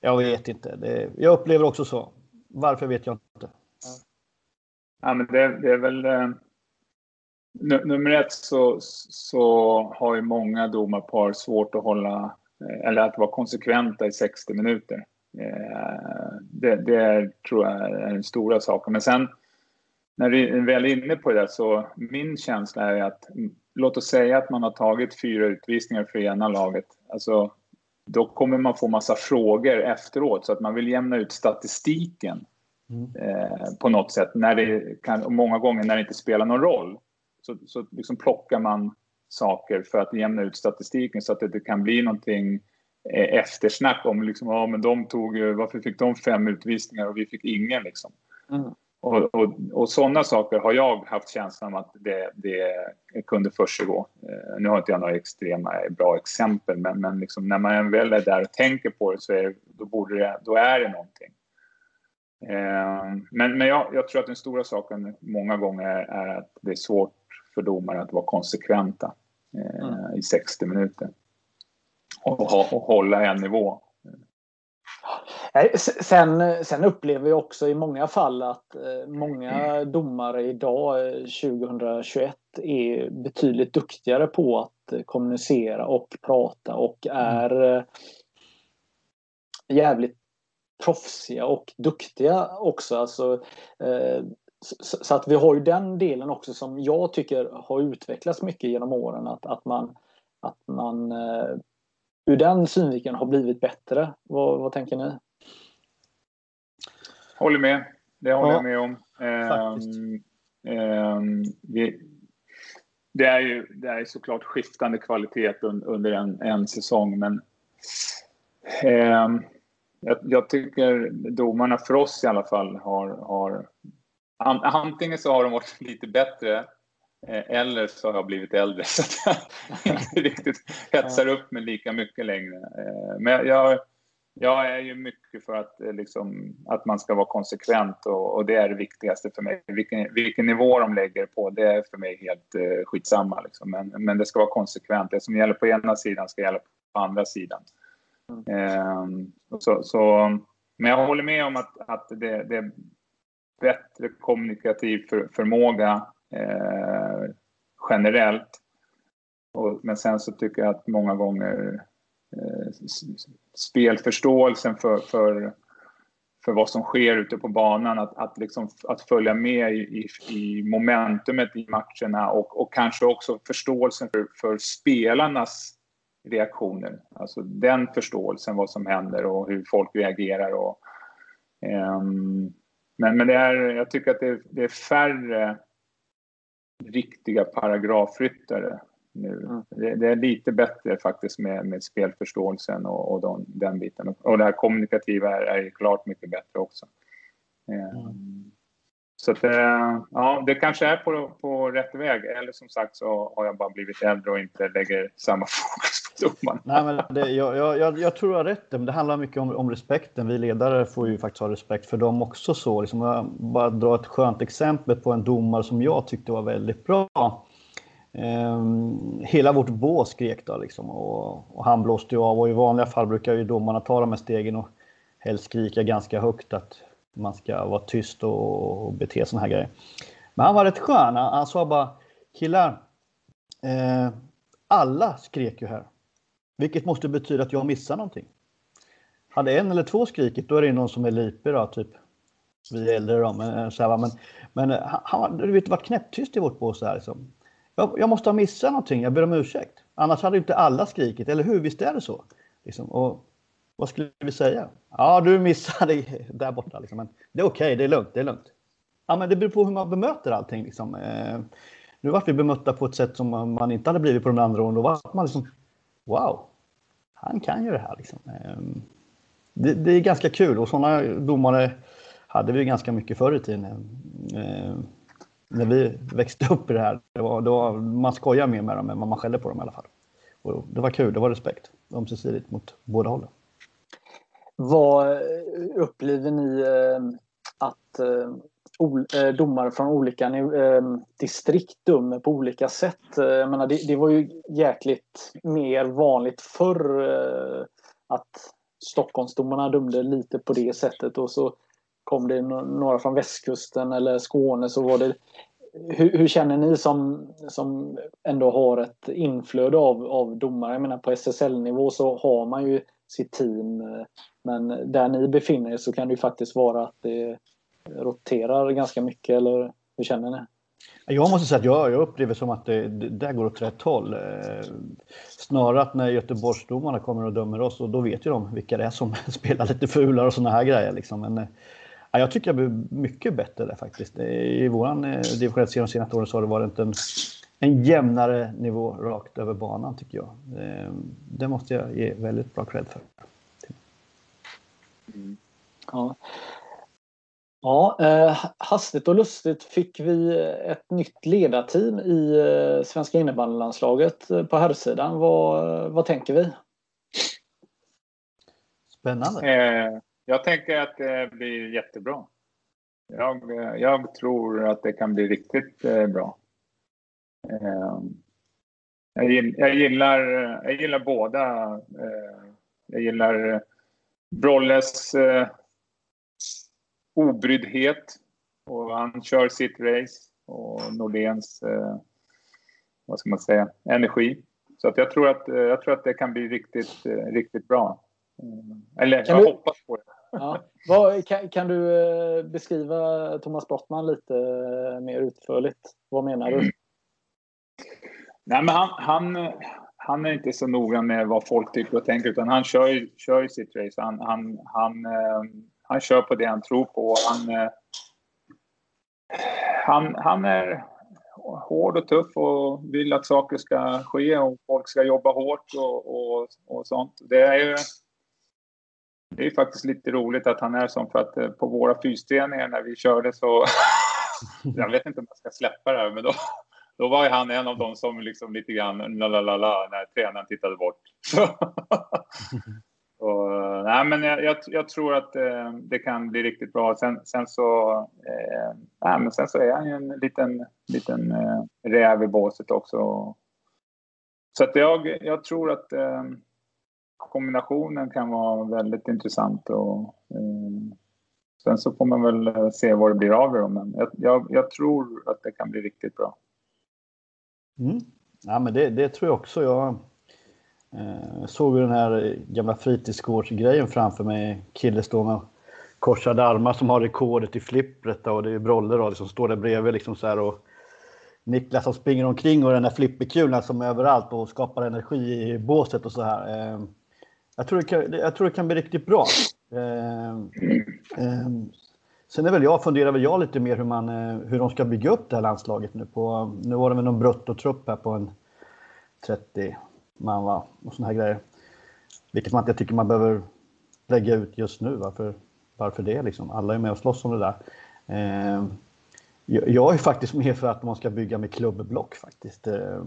jag vet inte. Det, jag upplever också så. Varför vet jag inte.
Ja, men det, det är väl... Eh, nummer ett så, så har ju många domarpar svårt att hålla eh, eller att vara konsekventa i 60 minuter. Eh, det, det tror jag är den stora saken. Men sen när vi väl är inne på det så min känsla är att låt oss säga att man har tagit fyra utvisningar för ena laget. Alltså, då kommer man få massa frågor efteråt så att man vill jämna ut statistiken mm. eh, på något sätt. När det kan, många gånger när det inte spelar någon roll så, så liksom plockar man saker för att jämna ut statistiken så att det inte kan bli någonting eh, eftersnack om liksom, ja, men de tog, varför fick de fem utvisningar och vi fick ingen liksom. Mm. Och, och, och sådana saker har jag haft känslan av att det, det kunde försiggå. Eh, nu har inte jag några extrema bra exempel men, men liksom när man väl är där och tänker på det så är, då, borde det, då är det någonting. Eh, men men jag, jag tror att den stora saken många gånger är, är att det är svårt för domare att vara konsekventa eh, mm. i 60 minuter. Och, och hålla en nivå.
Sen, sen upplever jag också i många fall att eh, många domare idag 2021 eh, är betydligt duktigare på att kommunicera och prata och mm. är jävligt proffsiga och duktiga också. Alltså, så att vi har ju den delen också som jag tycker har utvecklats mycket genom åren. Att, att man, att man ur den synvinkeln har blivit bättre. Vad, vad tänker ni?
Håller med. Det håller ja, jag med om. Um, um, vi, det, är ju det är såklart skiftande kvalitet un, under en, en säsong men um, jag, jag, tycker domarna för oss i alla fall har, har antingen så har de varit lite bättre eh, eller så har jag blivit äldre så att jag inte riktigt hetsar upp mig lika mycket längre. Eh, men jag, jag är ju mycket för att, eh, liksom, att man ska vara konsekvent och, och, det är det viktigaste för mig. Vilken, vilken nivå de lägger på, det är för mig helt eh, skitsamma. Liksom. Men, men det ska vara konsekvent. Det som gäller på ena sidan ska gälla på andra sidan. Mm. Eh, så, så, men jag håller med om att, att det, det bättre kommunikativ för, förmåga eh, generellt. Och, men sen så tycker jag att många gånger Eh, spelförståelsen för, för, för vad som sker ute på banan, att, att, liksom, att följa med i, i, i momentumet i matcherna och, och kanske också förståelsen för, för spelarnas reaktioner. Alltså den förståelsen, vad som händer och hur folk reagerar. Och, um, men, men det är, jag tycker att det är, det är färre riktiga paragrafryttare nu. Mm. Det, det, är lite bättre faktiskt med, med spelförståelsen och, och de, den biten. Och det här kommunikativa är, är klart mycket bättre också. Mm. Så att, eh, ja, det kanske är på, på rätt väg. Eller som sagt så har jag bara blivit äldre och inte lägger samma fokus på domaren.
Nej, men det, jag, jag, jag, tror du har rätt. Men det handlar mycket om, om respekten. Vi ledare får ju faktiskt ha respekt för dem också. så. Liksom, jag bara dra ett skönt exempel på en domare som jag tyckte var väldigt bra. Um, hela vårt bås skrek då liksom och, och, han blåste ju av och i vanliga fall brukar ju domarna ta de här stegen och helst skrika ganska högt att man ska vara tyst och, bete såna här grejer. Men han var rätt skön. Han, han sa bara killar, eh, alla skrek ju här. Vilket måste betyda att jag missar någonting. Hade en eller två skrikit då är det någon som är lipig då, typ. Vi äldre då, men, så här, men, men han, har vet, varit knäpptyst i vårt bås. Här, liksom jag, jag, måste ha missat någonting, jag ber om ursäkt. Annars hade inte alla skrikit, eller hur? Visst är det så? Liksom. Och vad skulle vi säga? Ja, du missade där borta. Liksom. Men det är okej, okay, det är lugnt, det är lugnt. Ja, men det beror på hur man bemöter allting. Liksom. Eh, nu vart vi bemötta på ett sätt som man inte hade blivit på de andra åren. Då var man liksom wow, han kan ju det här. Liksom. Eh, det, det är ganska kul och sådana domare hade vi ganska mycket förr i tiden. Eh, när vi växte upp i det här. Det var, det var, man skojar mer med dem än vad man skällde på dem i alla fall. Och det var kul, det var respekt ömsesidigt mot båda hållen.
Vad eh, upplever ni eh, att eh, eh, domare från olika eh, distrikt dömer på olika sätt. Eh, jag menar, det, det, var ju jäkligt mer vanligt förr att Stockholmsdomarna dömde lite på det sättet och så kom det några från västkusten eller Skåne så var det hur, hur, känner ni som, som ändå har ett inflöde av, av domare? Jag menar på SSL-nivå så har man ju sitt team eh, men där ni befinner er så kan det ju faktiskt vara att det roterar ganska mycket eller hur känner ni?
Jag måste säga att jag, jag upplever som att det, det där går åt rätt håll. Eh, snarare att när Göteborgsdomarna kommer och dömer oss, och då vet ju de vilka det är som spelar lite fulare och såna här grejer. Liksom. Men, eh, eh, jag tycker jag blir mycket bättre där faktiskt. I våran eh, division 1 de senaste åren så har det varit en, en jämnare nivå rakt över banan tycker jag. Det måste jag ge väldigt bra cred för.
Mm. Ja. Ja, eh, hastigt och lustigt fick vi ett nytt ledarteam i eh, svenska innebandylandslaget eh, på herrsidan. Vad, vad tänker vi?
Spännande.
Eh, jag tänker att det blir jättebra. Jag, jag tror att det kan bli riktigt eh, bra. Eh, jag, gillar, jag, gillar, jag gillar båda. jag gillar Brolles obryddhet. Och han kör sitt race och Nordens, eh, vad ska man säga, energi. Så att jag, tror att, eh, jag tror att det kan bli riktigt, eh, riktigt bra. Mm. Eller kan jag hoppas på det.
Ja. Vad, kan, kan, du eh, beskriva Thomas Brottman lite eh, mer utförligt? Vad menar du?
Nej, men han, han, han är inte så noga med vad folk tycker och tänker utan han kör, kör sitt race. Han, han, han, eh, han kör på det han tror på. Han, han, han är hård och tuff och vill att saker ska ske och folk ska jobba hårt och, och, och sånt. Det är ju det är faktiskt lite roligt att han är sån för att eh, på våra fysträningar när vi körde så jag vet inte om jag ska släppa det här men då, då var han en av dem som liksom lite grann la la la la när tränaren tittade bort. Och, nej, men jag, jag, jag tror att eh, det kan bli riktigt bra. Sen, sen så, eh, nej, men sen så är han ju en liten, liten eh, räv i båset också. Så att jag, jag tror att eh, kombinationen kan vara väldigt intressant. Och, eh, sen så får man väl eh, se vad det blir av det. Men jag, jag, jag, tror att det kan bli riktigt bra.
Mm. Ja, men det, det tror jag också. Jag eh, såg den här gamla fritidsgårdsgrejen framför mig. Kille står med korsade armar som har rekordet i flippret och det är Brolle då, som står där bredvid liksom så här och Niklas som springer omkring och den där flipperkulan som är överallt och skapar energi i båset och så här. Eh, jag tror det kan, jag tror det kan bli riktigt bra. Eh, sen är väl jag, funderar väl jag lite mer hur, man, eh, hur de ska bygga upp det här landslaget nu. På, nu var det väl någon bruttotrupp här på en 30 man va? Och såna här grejer. Vilket man inte tycker man behöver lägga ut just nu. Varför, varför det liksom? Alla är med och slåss om det där. Eh, jag är faktiskt med för att man ska bygga med klubbblock faktiskt. Eh,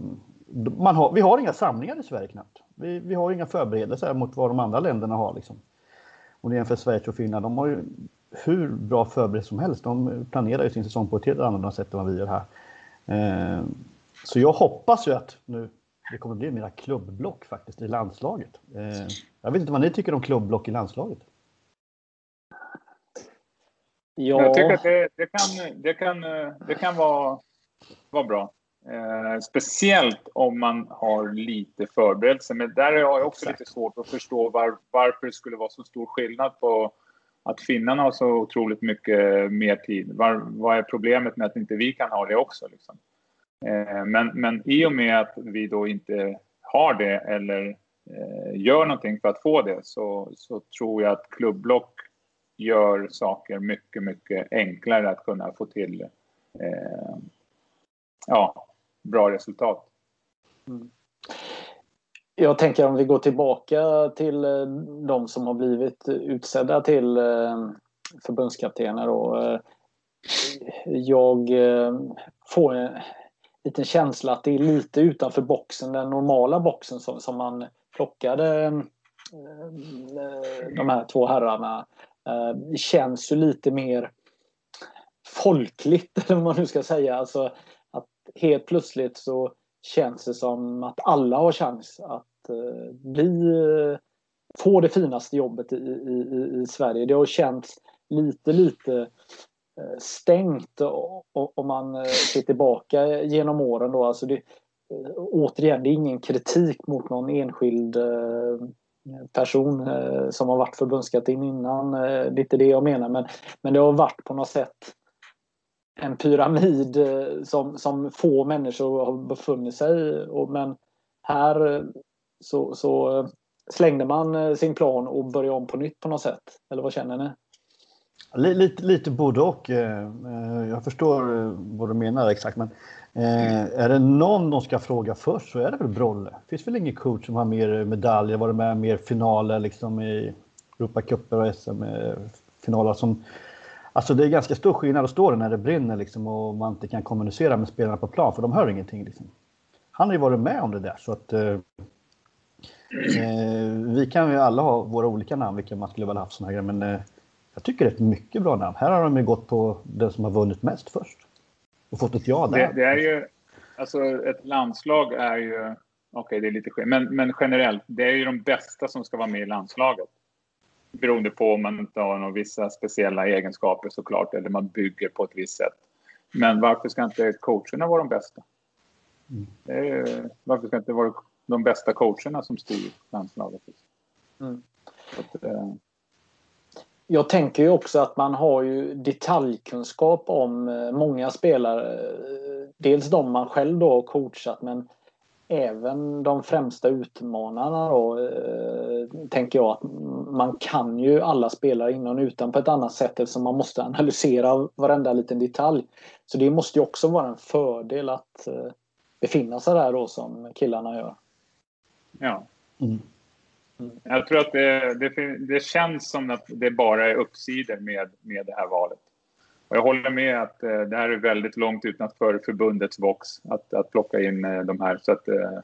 man har, vi har inga samlingar i Sverige knappt. Vi, vi har inga förberedelser mot vad de andra länderna har. Liksom. Om du jämför Schweiz och Finland, de har ju hur bra förberedelser som helst. De planerar ju sin säsong på ett helt annat sätt än vad vi gör här. Eh, så jag hoppas ju att nu det kommer bli mera klubbblock faktiskt i landslaget. Eh, jag vet inte vad ni tycker om klubbblock i landslaget?
Ja. Jag tycker att det, det, kan, det, kan, det kan vara, vara bra. Eh, speciellt om man har lite förberedelse. Men där har jag också Exakt. lite svårt att förstå var, varför det skulle vara så stor skillnad på att finnarna har så otroligt mycket mer tid. Var, vad är problemet med att inte vi kan ha det också? Liksom? Eh, men, men i och med att vi då inte har det eller eh, gör någonting för att få det så, så tror jag att klubbblock gör saker mycket, mycket enklare att kunna få till. Eh, ja, bra resultat.
Mm. Jag tänker om vi går tillbaka till eh, de som har blivit utsedda till eh, förbundskaptener. Och eh, jag får en liten känsla att det är lite utanför boxen, den normala boxen som, som man plockade de här två herrarna. Det känns ju lite mer folkligt, eller vad man nu ska säga. Alltså helt plötsligt så känns det som att alla har chans att eh, bli, eh, få det finaste jobbet i, i, i Sverige. Det har känts lite, lite eh, stängt om man eh, ser tillbaka genom åren. Då. Alltså det, eh, återigen, det är ingen kritik mot någon enskild eh, person som har varit förbundskapten innan. Det är inte det jag menar, men, men det har varit på något sätt en pyramid eh, som, som få människor har befunnit sig i. Men här eh, så, så eh, slängde man sin plan och började om på nytt på något sätt. Eller vad känner ni?
Lite, lite både och. Jag förstår vad du menar exakt. Men är det någon de ska fråga först så är det väl Brolle. Det finns väl ingen coach som har mer medaljer, varit med mer finaler liksom i Europacuper och SM-finaler som Alltså det är ganska stor skillnad att stå där när det brinner liksom och man inte kan kommunicera med spelarna på plan för de hör ingenting. Liksom. Han har ju varit med om det där så att eh, eh vi kan ju alla ha våra olika namn vilka man skulle väl haft sådana här men eh, jag tycker det är ett mycket bra namn. Här har de ju gått på den som har vunnit mest först och fått ett ja där.
Det, det är ju, alltså ett landslag är ju, okej okay, det är lite skillnad, men, men generellt, det är ju de bästa som ska vara med i landslaget beroende på om man inte har några vissa speciella egenskaper såklart, eller man bygger på ett visst sätt. Men varför ska inte coacherna vara de bästa? Mm. Är, varför ska inte vara de bästa coacherna som styr landslaget? Mm.
Att, eh. Jag tänker ju också att man har ju detaljkunskap om eh, många spelare. Eh, dels de man själv då har coachat men även de främsta utmanarna då, eh, tänker jag att man kan ju alla spelare innan och utan på ett annat sätt eftersom man måste analysera varenda liten detalj. Så det måste ju också vara en fördel att eh, befinna sig där då som killarna gör.
Ja. Mm. Jag tror att det, det, det, känns som att det bara är uppsidor med, med det här valet. Och jag håller med att eh, det här är väldigt långt utanför förbundets box att, att plocka in eh, de här. Så att, eh,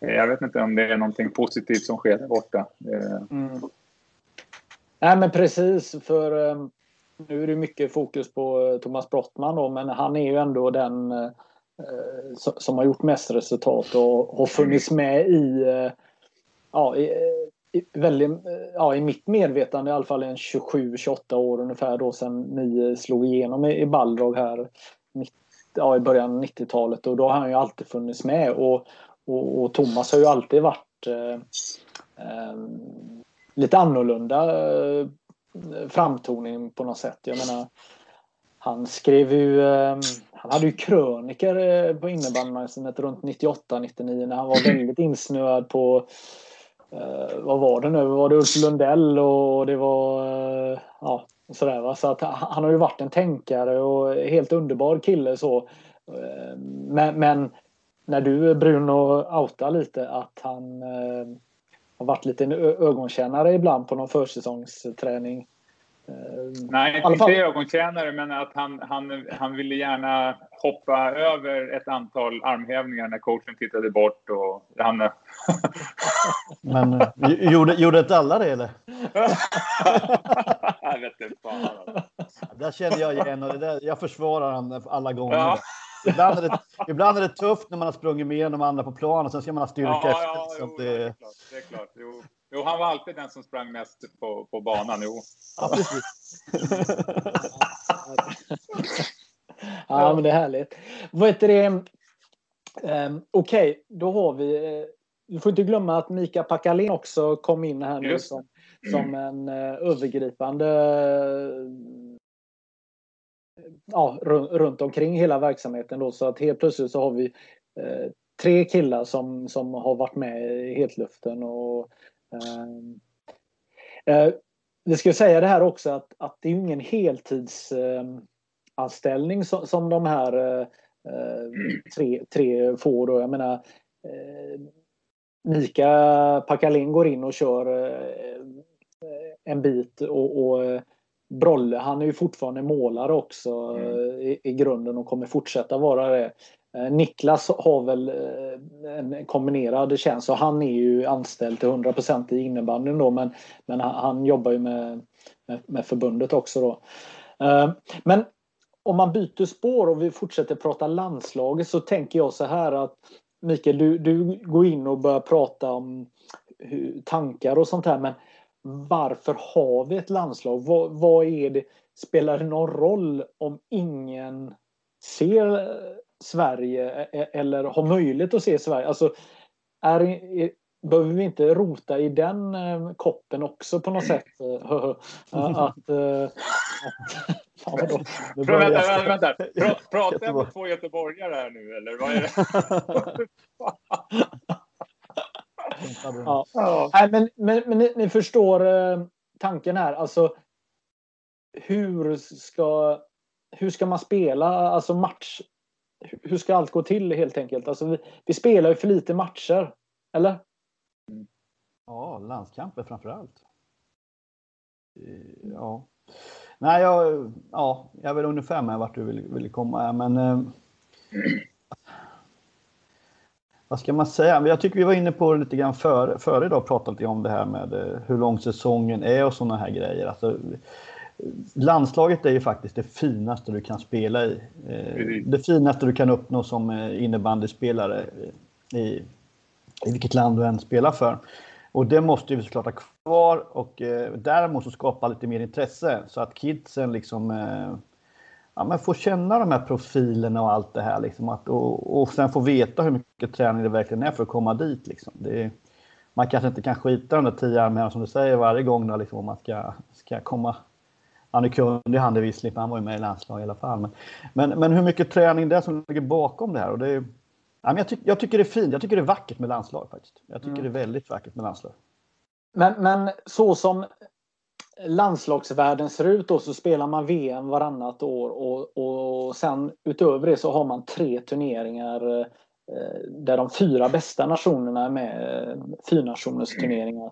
jag vet inte om det är någonting positivt som sker där borta. Eh, mm.
Nej men precis för eh, nu är det mycket fokus på eh, Thomas Brottman då, men han är ju ändå den som har gjort mest resultat och har funnits med i, ja, i, väldigt, eh, ja, i mitt medvetande i alla fall en 27-28 år ungefär då sedan ni slog igenom i, Balrog här ja, i början av 90-talet och då har han ju alltid funnits med och, och, och Thomas har ju alltid varit eh, eh, lite annorlunda eh, framtoning på något sätt. Jag menar han skrev ju, eh, han hade ju kröniker eh, på innebandymagasinet runt 98-99 när han var väldigt insnöad på eh, vad var det nu? Var det Ulf Lundell och det var eh, ja, sådär va. Så att han har ju varit en tänkare och helt underbar kille så. Eh, men, men, när du Bruno outar lite att han eh, har varit lite en ögonkännare ibland på någon försäsongsträning
Eh, Nej, inte fall... ögontjänare, men att han, han, han ville gärna hoppa över ett antal armhävningar när coachen tittade bort. Och han...
men eh, gjorde, gjorde inte alla det, eller?
jag vet inte fan.
Där känner jag igen och det där, jag försvarar honom alla gånger. Ja. Ibland är, det, ibland är det tufft när man har sprungit med de andra på plan och sen ska man ha styrka ja, efter. Ja,
liksom. jo, det... det... är klart. Det är klart. Jo. Jo, han var alltid den som sprang mest på, på banan. Jo. Ja,
men det är härligt. Vad heter det? Um, Okej, okay, då har vi... Uh, du får inte glömma att Mika Pakalin också kom in här nu som, som en uh, övergripande ja, runt omkring hela verksamheten. Då, så att helt plötsligt så har vi eh, tre killar som, som har varit med i hetluften och vi ska säga det här också att, att det är ingen heltidsanställning som, som de här tre, tre få. Då. Jag menar, eh, Mika Pakalin går in och kör eh, en bit och, och eh, Brolle, han är ju fortfarande målare också mm. i, i, grunden och kommer fortsätta vara det. Eh, Niklas har väl eh, en kombinerad tjänst och han är ju anställd till 100% i innebandyn då men, men han, jobbar ju med, med, med, förbundet också då. Eh, men om man byter spår och vi fortsätter prata landslaget så tänker jag så här att Mikael, du, du går in och börjar prata om tankar och sånt här men varför har vi ett landslag? Vad, vad är det? Spelar det någon roll om ingen ser Sverige eller har möjlighet att se Sverige? Alltså, är, är, behöver vi inte rota i den eh, koppen också på något sätt? att, att, att
Fan vadå? Vänta, vänta, vänta. Pratar jag med två göteborgare här nu eller vad är det?
ja. ja. Nej, men, men, men ni, ni, förstår eh, tanken här. Alltså, hur ska, hur ska man spela alltså match? Hur ska allt gå till helt enkelt? Alltså, vi, vi spelar ju för lite matcher. Eller? Mm.
Ja, landskamper framför allt. Eh, ja. Nej, jag, ja, jag är väl ungefär med vart du vill, vill komma. Men eh, vad ska man säga? Jag tycker vi var inne på det lite grann före, före idag, pratade lite om det här med eh, hur lång säsongen är och sådana här grejer. Alltså, landslaget är ju faktiskt det finaste du kan spela i. Eh, det finaste du kan uppnå som eh, innebandyspelare i, i vilket land du än spelar för. Och det måste vi såklart ha kvar och eh, däremot så skapa lite mer intresse så att kidsen liksom eh, ja, men får känna de här profilerna och allt det här liksom att, och, och sen få veta hur mycket träning det verkligen är för att komma dit liksom. Det, man kanske inte kan skita de där tio armarna som du säger varje gång då, liksom, om man ska, ska komma han är kunnig han är visserligen, han var ju med i landslaget i alla fall. Men, men, men, hur mycket träning det är som ligger bakom det här. Och det är, Ja, men jag, ty jag, tycker det är fint. Jag tycker det är vackert med landslag faktiskt. Jag tycker mm. det är väldigt vackert med landslag.
Men, men så som landslagsvärlden ser ut då så spelar man VM varannat år och, och sen utöver det så har man tre turneringar eh, där de fyra bästa nationerna är med. Eh, Fyrnationers turneringar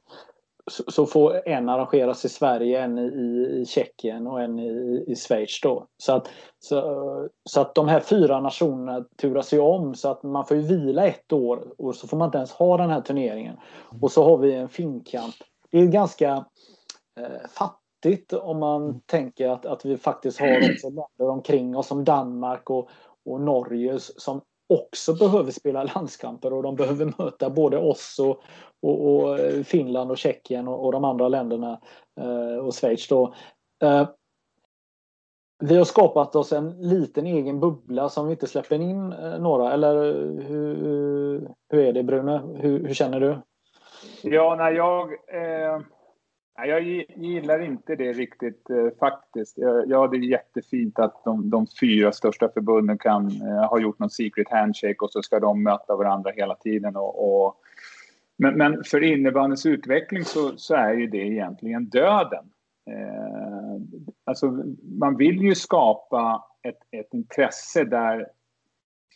så, får en arrangeras i Sverige, en i, i Tjeckien och en i, i Schweiz. Då. Så, att, så, så, att de här fyra nationerna turas ju om så att man får ju vila ett år och så får man inte ens ha den här turneringen. Och så har vi en finkamp. Det är ganska eh, fattigt om man mm. tänker att, att vi faktiskt har också länder omkring oss som Danmark och, och Norge som också behöver spela landskamper och de behöver möta både oss och, och, och eh, Finland och Tjeckien och, och, de andra länderna eh, och Schweiz. Då. Eh, vi har skapat oss en liten egen bubbla som vi inte släpper in eh, några. Eller eh, hur, hur är det Brune? Hur, hur känner du?
Ja, när jag eh, jag gillar inte det riktigt eh, faktiskt. Ja, det är jättefint att de, de fyra största förbunden kan eh, ha gjort någon secret handshake och så ska de möta varandra hela tiden. Och, och men, men, för innebandyns utveckling så, så, är ju det egentligen döden. Eh, alltså, man vill ju skapa ett, ett intresse där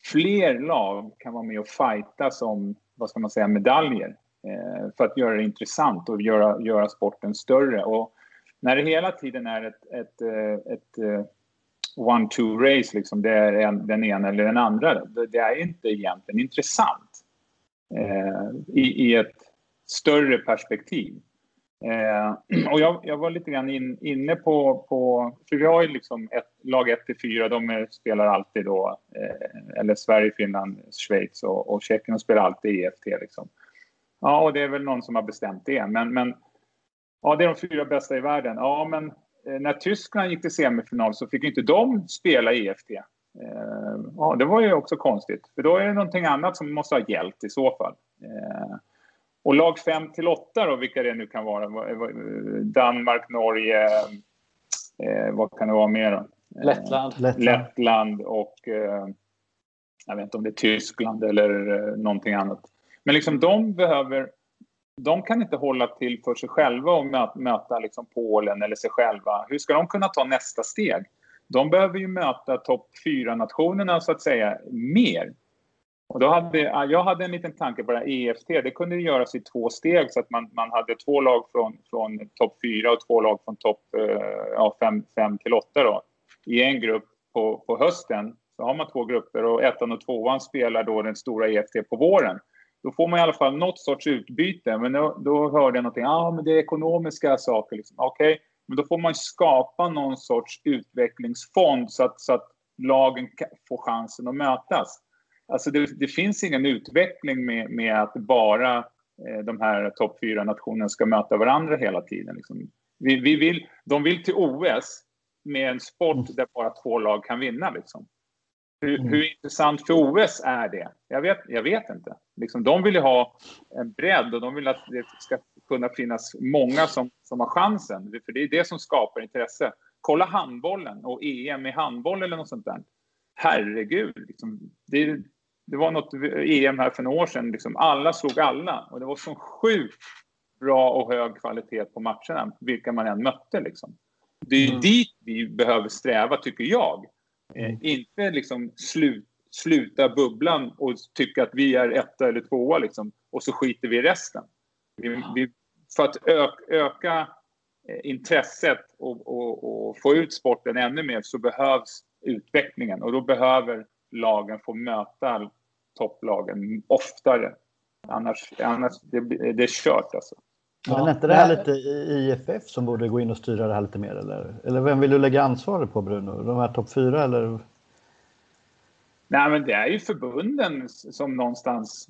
fler lag kan vara med och fighta som, vad ska man säga, medaljer. Eh, för att göra det intressant och göra, göra sporten större. Och när det hela tiden är ett, ett, eh, ett, eh, ett one-two race, liksom, det är en, den ena eller den andra, det, det är inte egentligen intressant eh, i, i, ett större perspektiv. Eh, och jag, jag, var lite grann in, inne på, på, för vi har ju liksom ett, lag 1 till 4, de är, spelar alltid då, eh, eller Sverige, Finland, Schweiz och, och Tjeckien spelar alltid EFT liksom. Ja, och det är väl någon som har bestämt det. Men, men ja, det är de fyra bästa i världen. Ja, men eh, när Tyskland gick till semifinal så fick inte de spela EFT. Eh, ja, det var ju också konstigt. För då är det någonting annat som måste ha gällt i så fall. Eh, och lag 5 till 8 då, vilka det nu kan vara. Danmark, Norge, vad kan det vara mer då?
Lettland.
Lettland och jag vet inte om det är Tyskland eller någonting annat. Men liksom de behöver de kan inte hålla till för sig själva och möta, möta liksom Polen eller sig själva. Hur ska de kunna ta nästa steg? de behöver ju möta topp 4-nationerna så att säga mer. Och då hade, jag hade en liten tanke på det här EFT. Det kunde göras i två steg så att man, man hade två lag från, från topp 4 och två lag från topp 5 ja, till 8 då, i en grupp på, på hösten. Så har man två grupper och ettan och tvåan spelar då den stora EFT på våren. Då får man i alla fall något sorts utbyte. Men då, då hörde jag någonting, ja ah, men det är ekonomiska saker. Liksom. Okej, okay. men då får man skapa någon sorts utvecklingsfond så att, så att lagen får chansen att mötas. Alltså det, det finns ingen utveckling med, med att bara eh, de här topp fyra nationerna ska möta varandra hela tiden. Liksom. Vi, vi vill, de vill till OS med en sport mm. där bara två lag kan vinna. Liksom. Hur, mm. hur, intressant för OS är det? Jag vet, jag vet inte. Liksom, de vill ju ha en bredd och de vill att det ska kunna finnas många som, som har chansen. För det är det som skapar intresse. Kolla handbollen och EM i handboll eller något sånt där. Herregud, liksom, det, det var något EM här för några år sedan. Liksom, alla slog alla och det var så sjukt bra och hög kvalitet på matcherna, vilka man än mötte. Liksom. Det är mm. dit vi behöver sträva, tycker jag. Eh, mm. inte liksom slut, sluta bubblan och tycka att vi är etta eller tvåa liksom, och så skiter vi i resten. Vi, vi, för att öka, öka eh, intresset och, och, och, få ut sporten ännu mer så behövs utvecklingen och då behöver lagen få möta topplagen oftare. Annars, annars det, det är kört alltså.
Men är inte det här lite IFF som borde gå in och styra det här lite mer? Eller, eller vem vill du lägga ansvaret på Bruno? De här topp fyra eller?
Nej, men det är ju förbunden som någonstans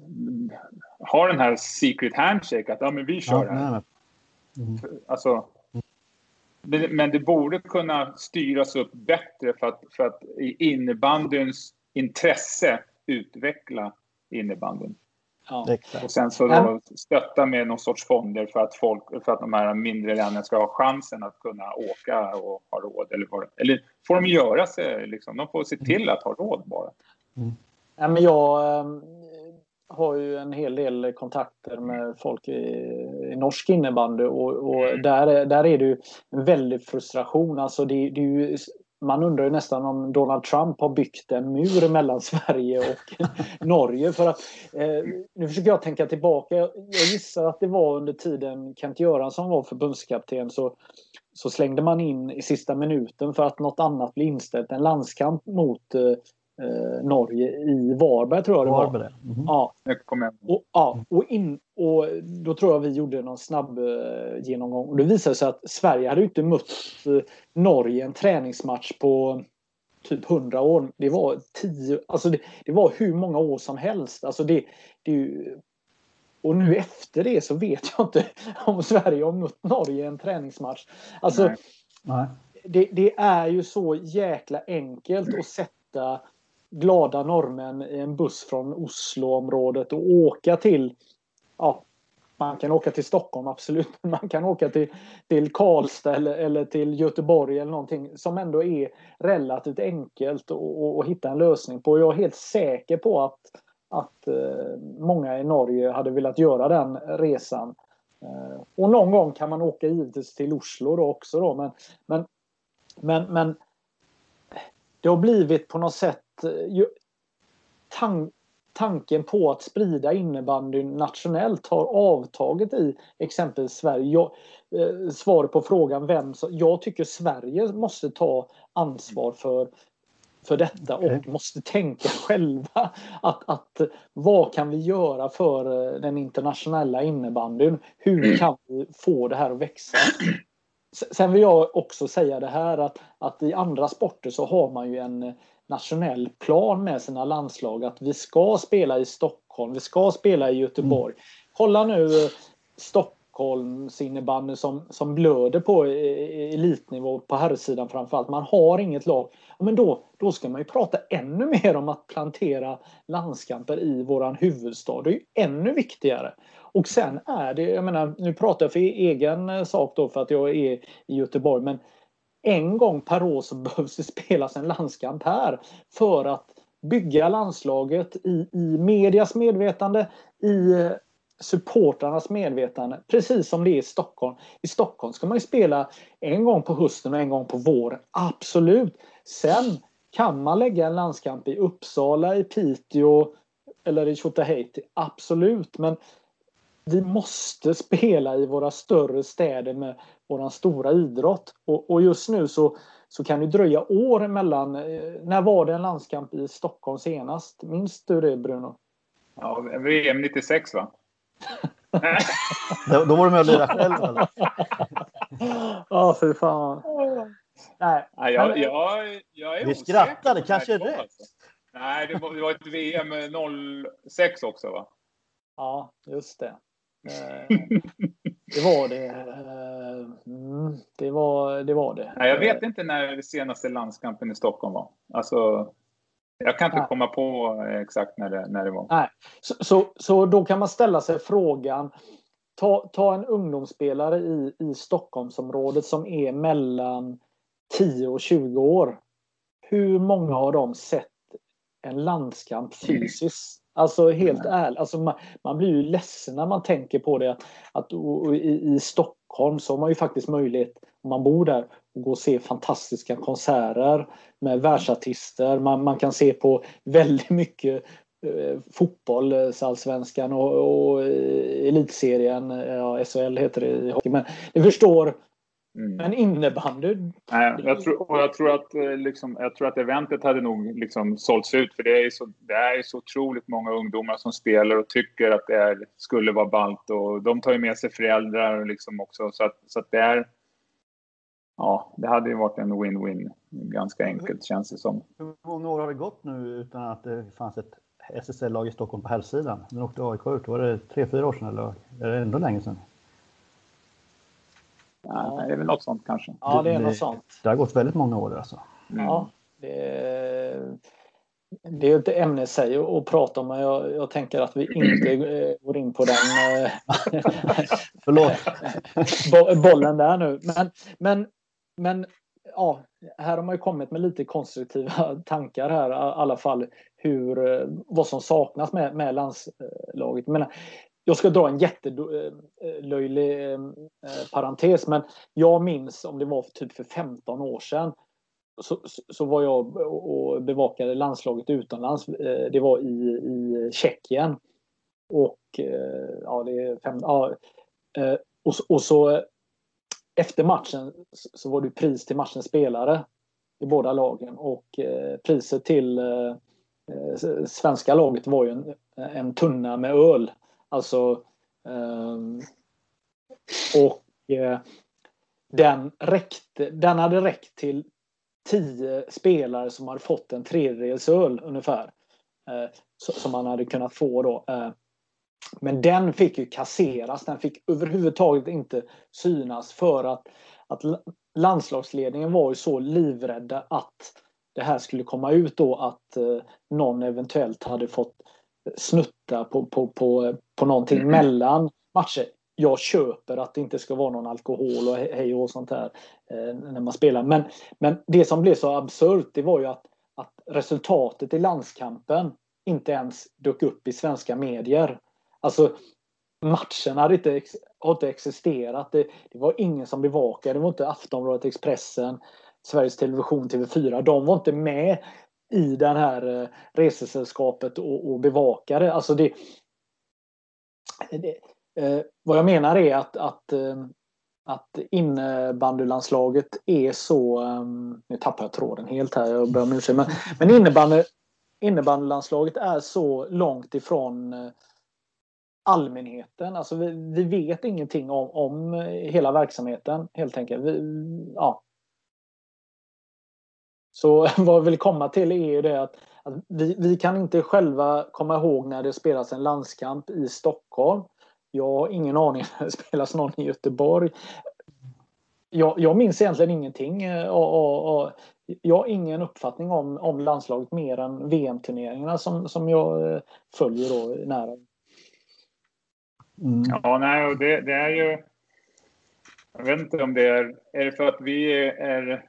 har den här secret handshake att ja, men vi kör ja, här. Mm. Alltså, men det borde kunna styras upp bättre för att, för att i innebandyns intresse utveckla innebandyn. Ja. Och sen så då stötta med någon sorts fonder för att, folk, för att de här mindre länderna ska ha chansen att kunna åka och ha råd. Eller, vad, eller får de göra sig, liksom, de får se mm. till att ha råd bara.
Mm. Ja, men jag äh, har ju en hel del kontakter med folk i, i norsk innebandy och, och mm. där, där är det ju en väldig frustration. Alltså det, det är ju man undrar ju nästan om Donald Trump har byggt en mur mellan Sverige och Norge. För att, eh, nu försöker jag tänka tillbaka. Jag gissar att det var under tiden Kent Göransson var förbundskapten så, så slängde man in i sista minuten för att något annat blev inställt. En landskamp mot eh, Norge i Varberg tror jag det var. Varberg. Mm. Ja. Och, ja, och, in, och då tror jag vi gjorde någon snabb eh, genomgång och det visade sig att Sverige hade inte mött eh, Norge en träningsmatch på typ 100 år. Det var tio, alltså det, det var hur många år som helst. Alltså det, det ju, och nu efter det så vet jag inte om Sverige har mött Norge i en träningsmatch. Alltså, Nej. Nej. Det, det, är ju så jäkla enkelt att sätta glada norrmän i en buss från Osloområdet och åka till ja, man kan åka till Stockholm, absolut. Man kan åka till, till Karlstad eller, eller till Göteborg eller någonting som ändå är relativt enkelt att hitta en lösning på. Jag är helt säker på att, att eh, många i Norge hade velat göra den resan. Eh, och någon gång kan man åka givetvis till Oslo då också. Då, men, men, men, men det har blivit på något sätt Eh, tan tanken på att sprida innebandyn nationellt har avtagit i exempelvis Sverige. Jag, eh, svaret på frågan vem så, jag tycker Sverige måste ta ansvar för för detta och okay. måste tänka själva att, att vad kan vi göra för eh, den internationella innebandyn? Hur kan vi få det här att växa? Sen vill jag också säga det här att, att i andra sporter så har man ju en nationell plan med sina landslag att vi ska spela i Stockholm, vi ska spela i Göteborg. Mm. Kolla nu eh, Stockholms innebandy som, som blöder på elitnivå på herrsidan framförallt. Man har inget lag. Men då, då ska man ju prata ännu mer om att plantera landskamper i våran huvudstad. Det är ju ännu viktigare. Och sen är det, jag menar, nu pratar jag för egen eh, sak då för att jag är i Göteborg, men en gång per år så behövs det spelas en landskamp här för att bygga landslaget i, i medias medvetande, i eh, supportrarnas medvetande, precis som det är i Stockholm. I Stockholm ska man ju spela en gång på hösten och en gång på våren, absolut. Sen kan man lägga en landskamp i Uppsala, i Piteå eller i Tjotahejti. Absolut, men vi måste spela i våra större städer med vår stora idrott. Och, och, just nu så, så kan det dröja år emellan. Eh, när var det en landskamp i Stockholm senast? Minns du det Bruno?
Ja, VM 96 va?
då, då var du med och lirade själv eller?
Ja, för fan.
Nej, ja, jag, jag, jag är
Vi skrattade, kanske är rätt.
Alltså. Nej, det var, det var ett VM 06 också va?
Ja, just det. Eh, det var det. Eh, mm, det var det. Var det.
Nej, jag vet inte när senaste landskampen i Stockholm var. Alltså, jag kan inte Nej. komma på exakt när det, när det var.
Nej. Så, så, så då kan man ställa sig frågan. Ta, ta en ungdomsspelare i, i Stockholmsområdet som är mellan 10 och 20 år. Hur många har de sett en landskamp fysiskt? Alltså helt ärligt, alltså man, man, blir ju ledsen när man tänker på det. Att, att i, i, Stockholm så har man ju faktiskt möjlighet, om man bor där, att gå och se fantastiska konserter med världsartister. Man, man kan se på väldigt mycket eh, fotboll, allsvenskan och, och eh, elitserien, ja, SHL heter det i hockey. Men ni förstår, Mm. Men innebandy?
Nej, jag tror, jag, tror att, eh, liksom, jag tror att eventet hade nog liksom sålts ut. För det är, så, det är så otroligt många ungdomar som spelar och tycker att det är, skulle vara ballt. Och de tar ju med sig föräldrar liksom också. Så att, så att det är... Ja, det hade ju varit en win-win. Ganska enkelt känns det som.
Hur många år har det gått nu utan att det fanns ett SSL-lag i Stockholm på herrsidan? När åkte AIK ut? Var det tre, fyra år sedan eller är det ändå länge sedan?
Ja, det är väl något sånt kanske.
Ja, det är något sånt.
Det har gått väldigt många år alltså.
Mm. Ja, det är, det är inte ämne i sig att prata om, men jag, jag tänker att vi inte eh, går in på den eh, Förlåt. bollen där nu. Men, men, men ja, här har man ju kommit med lite konstruktiva tankar här i alla fall hur, eh, vad som saknas med, med landslaget. Men jag ska dra en jättelöjlig eh, eh, eh, eh, parentes, men jag minns om det var för typ för 15 år sedan så, så var jag och bevakade landslaget utomlands. Det var i, i Tjeckien. Och ja, det är fem, ja, och, och så efter matchen så var det pris till matchens spelare i båda lagen och priset till svenska laget var ju en, en tunna med öl Alltså um, och uh, den, räckte, den hade räckt till tio spelare som hade fått en tredjedels öl ungefär. Eh, som man hade kunnat få då. Uh, men den fick ju kasseras. Den fick överhuvudtaget inte synas för att, att landslagsledningen var ju så livrädda att det här skulle komma ut då att eh, någon eventuellt hade fått snutta på, på, på, på någonting mm. mellan matcher. Jag köper att det inte ska vara någon alkohol och hej och sånt här eh, när man spelar. Men, men det som blev så absurt det var ju att, att resultatet i landskampen inte ens dök upp i svenska medier. Alltså matchen hade inte, har inte existerat. Det, det, var ingen som bevakade. Det var inte Aftonbladet, Expressen, Sveriges Television, TV4. De var inte med i det här eh, resesällskapet och, och bevakare. Alltså det, Eh, det eh, vad jag menar är att, att, eh, att innebandylandslaget är så... Ehm, nu tappar jag tråden helt här, jag ber om ursäkt. Men, men innebandy, innebandylandslaget är så långt ifrån eh, allmänheten. Alltså vi, vi, vet ingenting om, om eh, hela verksamheten helt enkelt. Vi, ja, så vad jag vill komma till är ju det att, att vi, vi, kan inte själva komma ihåg när det spelas en landskamp i Stockholm. Jag har ingen aning när det spelas någon i Göteborg. Jag, jag minns egentligen ingenting. Och, och, och, jag har ingen uppfattning om, om landslaget mer än VM-turneringarna som, som jag eh, följer då nära.
Mm. Ja, nej, det, det, är ju... Jag vet inte om det är... Är det för att vi är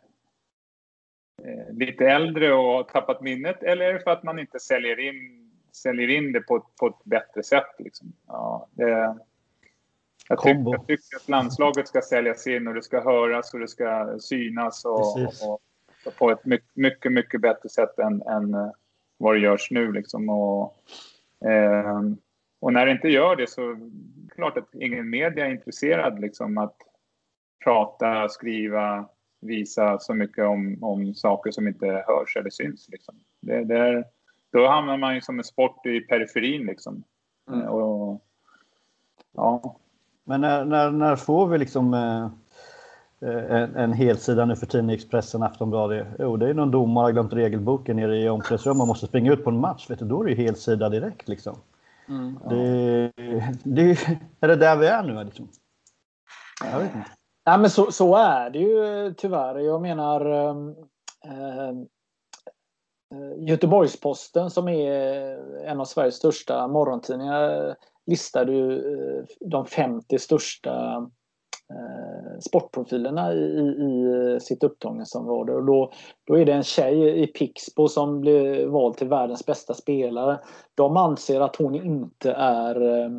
lite äldre och har tappat minnet eller är det för att man inte säljer in, säljer in det på, ett, på ett bättre sätt? Liksom? Ja, det, jag, tycker, jag tycker att landslaget ska säljas in och det ska höras och det ska synas. Och, och, på ett mycket, mycket, mycket bättre sätt än, än eh, vad det görs nu. Liksom. Och, eh, och när det inte gör det så är det klart att ingen media är intresserad liksom, att prata, skriva, visa så mycket om, om saker som inte hörs eller syns. Liksom. Det, det är, då hamnar man ju som en sport i periferin. Liksom. Mm. Och,
ja. Men när, när, när får vi liksom eh, en, en helsida nu för tiden i Expressen, Aftonbladet? Jo, det är någon domare har glömt regelboken nere i omklädningsrummet och måste springa ut på en match. Vet du, då är det ju helsida direkt. Liksom. Mm, ja. det, det, är det där vi är nu? Liksom?
Jag vet inte. Nej, men så, så är det ju eh, tyvärr. Jag menar ehm, ehm, eh, Göteborgs-Posten som är eh, en av Sveriges största morgontidningar listade ju eh, de 50 största eh, sportprofilerna i, i sitt upptagningsområde. Och då, då är det en tjej i Pixbo som blir vald till världens bästa spelare. De anser att hon inte är eh,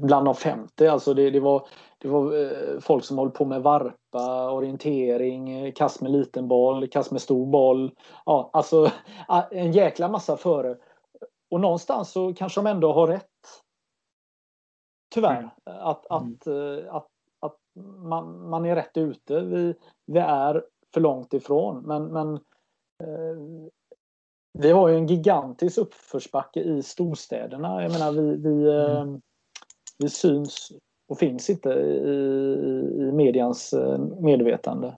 bland de 50. Alltså det, det var det var eh, folk som håller på med varpa, orientering, kast med liten boll, kast med stor boll. Ja, alltså en jäkla massa före. Och någonstans så kanske de ändå har rätt. Tyvärr. Mm. Att, att, mm. Eh, att, att man, man är rätt ute. Vi, vi är för långt ifrån. Men, men eh, vi har ju en gigantisk uppförsbacke i storstäderna. Jag menar vi, vi, mm. Vi syns och finns inte i, i medians eh, medvetande.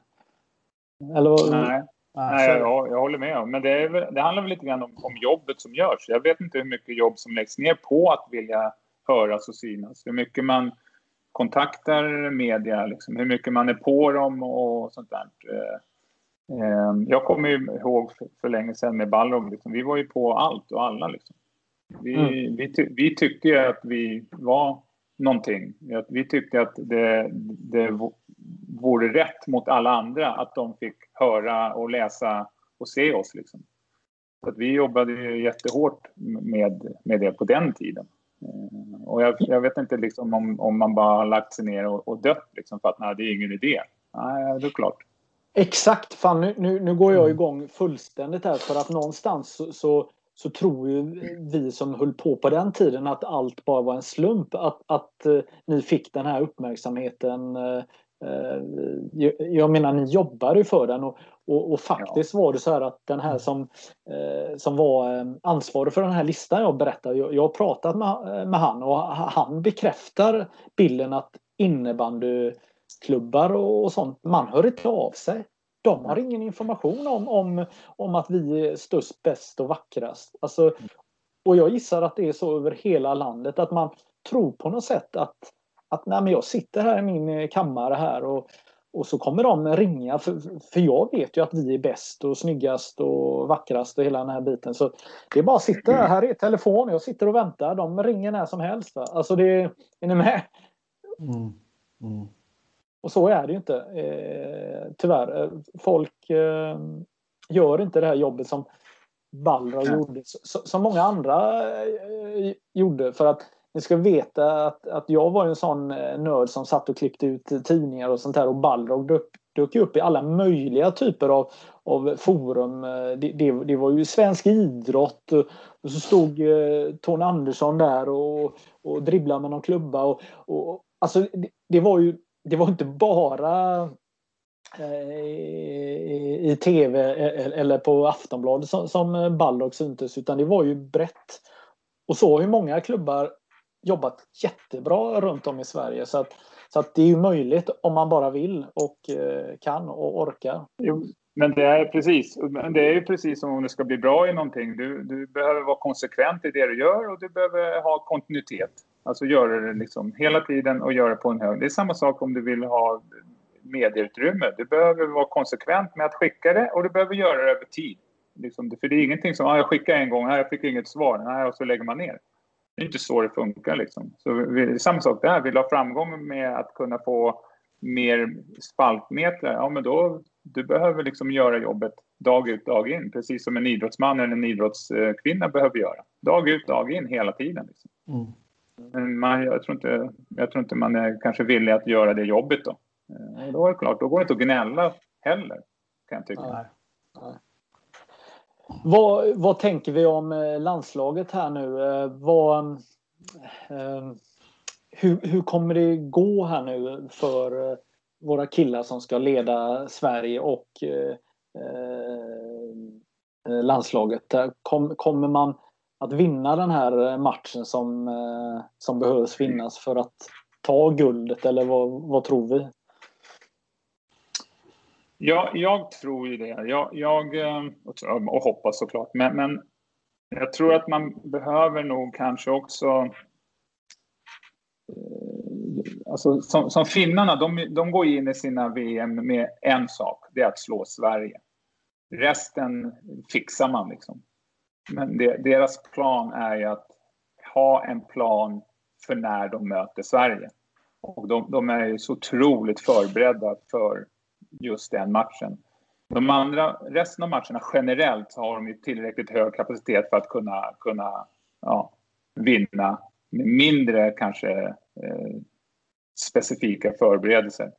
Eller, nej, nej jag, jag håller med. Men det, är, det handlar väl lite grann om, om, jobbet som görs. Jag vet inte hur mycket jobb som läggs ner på att vilja höras och synas. Hur mycket man kontaktar media, liksom, hur mycket man är på dem och sånt där. Eh, eh, jag kommer ihåg för, länge sedan med Balrog, liksom, vi var ju på allt och alla. Liksom. Vi, mm. vi, ty, vi tyckte att vi var någonting. Vi tyckte att det, det vore rätt mot alla andra att de fick höra och läsa och se oss. Liksom. Så att vi jobbade ju jättehårt med, med det på den tiden. Eh, och jag, jag vet inte liksom om, om man bara har lagt sig ner och, och dött liksom för att nej, det är ingen idé. Nej, det är klart.
Exakt! Fan, nu, nu, nu går jag mm. igång fullständigt här för att någonstans så, så så tror ju vi som höll på på den tiden att allt bara var en slump. Att, att uh, ni fick den här uppmärksamheten. Uh, uh, jag menar, ni jobbade för den och, och, och faktiskt ja. var det så här att den här som, som var ansvarig för den här listan jag berättade, jag, jag har pratat med, med han och han bekräftar bilden att innebandyklubbar och, och sånt, man hör inte av sig. De har ingen information om, om, om att vi är störst, bäst och vackrast. Alltså, och jag gissar att det är så över hela landet att man tror på något sätt att, att nej, men jag sitter här i min kammare här och, och så kommer de ringa för, för jag vet ju att vi är bäst och snyggast och vackrast och hela den här biten. Så det är bara att sitta här, här är telefon, jag sitter och väntar. De ringer när som helst. Va? Alltså det, är ni med? Mm. Mm. Och så är det ju inte eh, tyvärr. Eh, folk eh, gör inte det här jobbet som Balrog ja. gjorde, som många andra eh, gjorde. För att ni ska veta att, att jag var en sån eh, nörd som satt och klippte ut tidningar och sånt här och Balrog dök, dök upp i alla möjliga typer av, av forum. Eh, det, det, det, var ju svensk idrott och så stod eh, Tony Andersson där och, och dribblade med någon klubba. Och, och, alltså, det, det var ju det var inte bara eh, i, tv e, e, eller på Aftonbladet som, som eh, syntes utan det var ju brett. Och så har ju många klubbar jobbat jättebra runt om i Sverige. Så att, så att det är ju möjligt om man bara vill och eh, kan och orkar.
Jo, men det är precis. Det är ju precis som om det ska bli bra i någonting. Du, du behöver vara konsekvent i det du gör och du behöver ha kontinuitet. Alltså göra det liksom hela tiden och göra det på en hög. Det är samma sak om du vill ha medieutrymme. Du behöver vara konsekvent med att skicka det och du behöver göra det över tid. Liksom, för det är ingenting som, ah, jag skickar en gång, nej, jag fick inget svar, nej, och så lägger man ner. Det är inte så det funkar. Liksom. Så det är samma sak där, vill du ha framgång med att kunna få mer spaltmeter, ja men då du behöver liksom göra jobbet dag ut, dag in. Precis som en idrottsman eller en idrottskvinna behöver göra. Dag ut, dag in hela tiden. Liksom. Mm. Men man, jag, tror inte, jag tror inte man är kanske villig att göra det jobbet då. Och eh, då är det klart, då går det inte att gnälla heller. kan jag tycka. Nej. Nej.
Vad, vad tänker vi om eh, landslaget här nu? Eh, vad, hur, hur kommer det gå här nu för våra killar som ska leda Sverige och eh, eh, landslaget? Kom, kommer man att vinna den här matchen som, eh, som behövs vinnas för att ta guldet eller vad, vad tror vi?
Ja, jag tror ju det. Jag, jag och hoppas såklart. Men, men jag tror att man behöver nog kanske också Alltså, som, som finnarna, de, de går in i sina VM med en sak. Det är att slå Sverige. Resten fixar man liksom. Men det, deras plan är ju att ha en plan för när de möter Sverige. Och de, de är ju så otroligt förberedda för just den matchen. De andra, resten av matcherna generellt har de ju tillräckligt hög kapacitet för att kunna, kunna ja, vinna med mindre kanske eh, specifika förberedelser.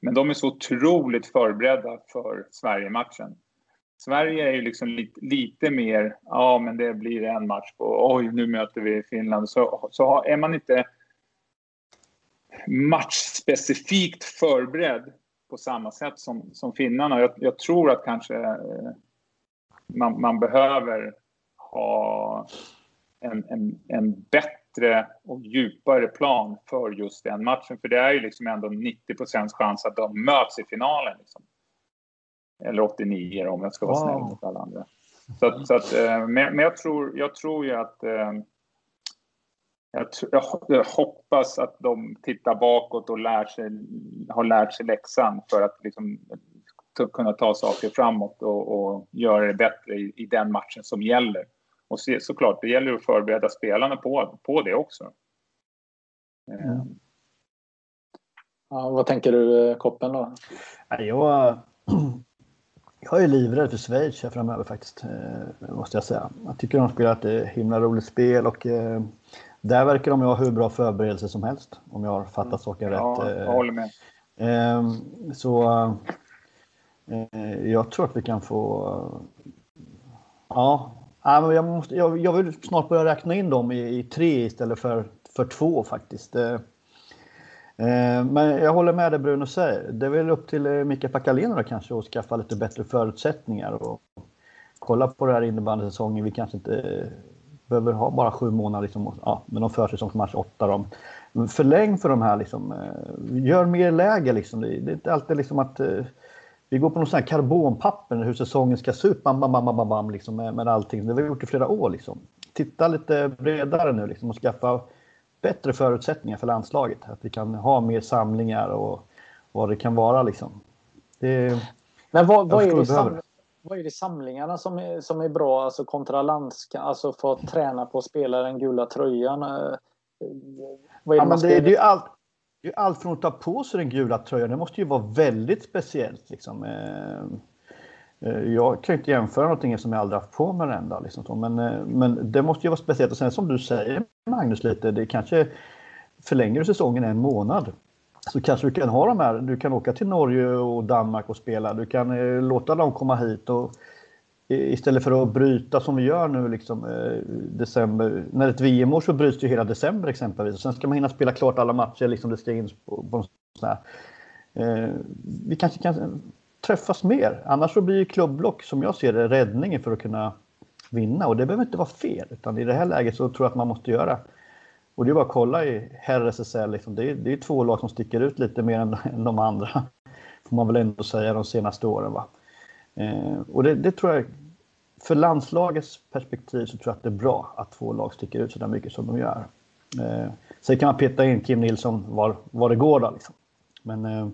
Men de är så otroligt förberedda för Sverige-matchen. Sverige är ju liksom lite, lite, mer, ja men det blir en match på, oj nu möter vi Finland. Så, så är man inte matchspecifikt förberedd på samma sätt som, som finnarna. Jag, jag tror att kanske eh, man, man, behöver ha en, en, en bättre och djupare plan för just den matchen. För det är ju liksom ändå 90 chans att de möts i finalen. Liksom. Eller 89 om jag ska vara wow. snäll mot alla andra. Så att, så att, eh, men, jag, tror, jag tror ju att eh, jag, jag, hoppas att de tittar bakåt och lär sig, har lärt sig läxan för att liksom, kunna ta saker framåt och, och göra det bättre i, i, den matchen som gäller. Och se, såklart, det gäller att förbereda spelarna på, på det också. Mm.
Ja, vad tänker du, Koppen? Då?
Jag, jag är livrädd för Schweiz här framöver faktiskt, eh, måste jag säga. Jag tycker de spelar ett himla roligt spel och eh, där verkar de ha hur bra förberedelse som helst, om jag har fattat mm. saken rätt.
Ja, jag håller med.
Ehm, så eh, jag tror att vi kan få... Ja, jag, måste, jag, jag vill snart börja räkna in dem i, i tre istället för, för två faktiskt. Eh, eh, men jag håller med det Bruno säger. Det är väl upp till eh, Mika då kanske att skaffa lite bättre förutsättningar och kolla på det här innebandysäsongen. Vi kanske inte behöver ha bara sju månader, liksom, ja, med någon försäsongsmatch, åtta. då. Förläng för de här, liksom, gör mer läger. Liksom. Det, är inte alltid liksom att eh, vi går på någon sån här karbonpapper hur säsongen ska se ut, bam, bam, bam, bam, bam liksom, med, med allting. Det har vi gjort i flera år. Liksom. Titta lite bredare nu liksom, och skaffa bättre förutsättningar för landslaget. Att vi kan ha mer samlingar och vad det kan vara. Liksom. Det,
Men vad, vad är det sam vad är det samlingarna som är, som är bra, alltså kontra landska, alltså för att träna på att spela den gula tröjan? Eh,
vad är det, ja, det, det, är ju allt, ju allt från att ta på sig den gula tröjan, det måste ju vara väldigt speciellt. Liksom. Eh, eh, jag kan ju inte jämföra någonting som jag aldrig haft på mig ända. Liksom. Men, eh, men det måste ju vara speciellt. Och sen som du säger Magnus lite, det kanske förlänger säsongen en månad så kanske du kan ha de här, du kan åka till Norge och Danmark och spela. Du kan låta dem komma hit och istället för att bryta som vi gör nu liksom eh, december. När ett VM-år så bryts ju hela december exempelvis. Och sen ska man hinna spela klart alla matcher liksom det ska in på, på sån här. Eh, vi kanske kan träffas mer. Annars så blir klubblock som jag ser det räddningen för att kunna vinna och det behöver inte vara fel utan i det här läget så tror jag att man måste göra och det är bara att kolla i herr-SSL, liksom. det, är, det är två lag som sticker ut lite mer än, än de andra. Får man väl ändå säga de senaste åren. Va? Eh, och det, det, tror jag, för landslagets perspektiv så tror jag att det är bra att två lag sticker ut så där mycket som de gör. Eh, sen kan man peta in Kim Nilsson var, var det går då. Liksom. Men eh,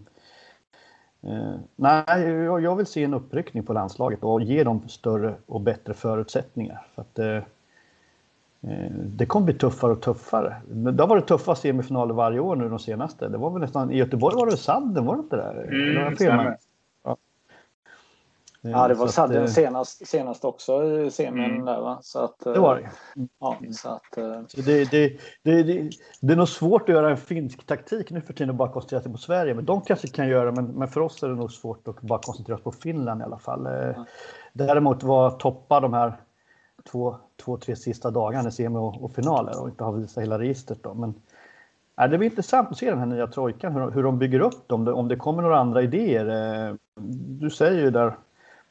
eh, nej, jag, jag, vill se en uppryckning på landslaget och ge dem större och bättre förutsättningar. För att, eh, Eh, det kommer bli tuffare och tuffare. Det har varit tuffa semifinaler varje år nu de senaste. Det var väl nästan, I Göteborg var det Sanden, var det inte det?
Mm, det ja.
Det var Sadden senast, senast också i semin mm. där va? Så att,
det var det.
Ja, så att,
så det, det, det, det, det är nog svårt att göra en finsk taktik nu för tiden och bara koncentrera sig på Sverige. Men de kanske kan göra men, men för oss är det nog svårt att bara koncentrera oss på Finland i alla fall. Ja. Däremot var toppa de här två, två, tre sista dagarna i semi och, och finaler och inte har visat hela registret. Då. Men ja, det blir intressant att se den här nya trojkan, hur, hur de bygger upp dem, om det kommer några andra idéer. Eh, du säger ju där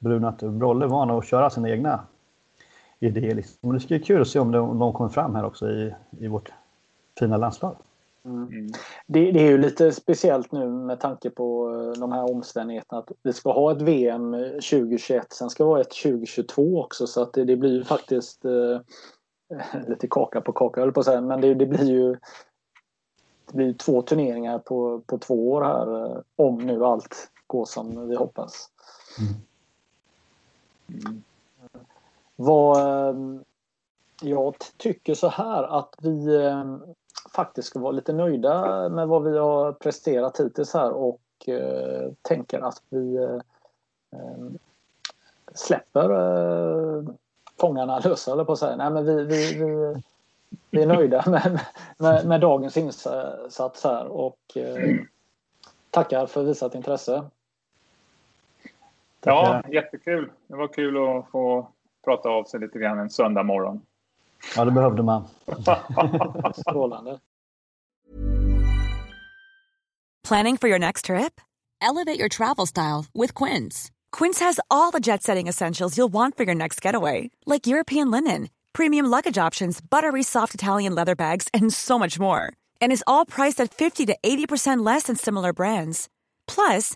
Bruno att Brolle är van att köra sina egna idéer. Liksom. Men det ska bli kul att se om de, om de kommer fram här också i, i vårt fina landslag.
Mm. Det, det, är ju lite speciellt nu med tanke på eh, de här omständigheterna att vi ska ha ett VM 2021, sen ska vi ha ett 2022 också så att det, det blir ju faktiskt eh, lite kaka på kaka höll på att säga, men det, det, blir ju det blir två turneringar på, på två år här eh, om nu allt går som vi hoppas. Mm. Mm. Vad, eh, jag tycker så här att vi eh, faktiskt ska vara lite nöjda med vad vi har presterat hittills här och eh, tänker att vi eh, eh släpper eh, fångarna lösa, eller på att säga. Nej, men vi, vi, vi, vi är nöjda med, med, med, dagens insats här och eh, tackar för visat intresse.
Ja, jättekul. Det var kul att få prata av sig lite grann en söndag morgon.
Ja, det behövde man.
Strålande.
Planning for your next trip? Elevate your travel style with Quince. Quince has all the jet-setting essentials you'll want for your next getaway, like European linen, premium luggage options, buttery soft Italian leather bags, and so much more. And is all priced at 50 to 80% less than similar brands. Plus,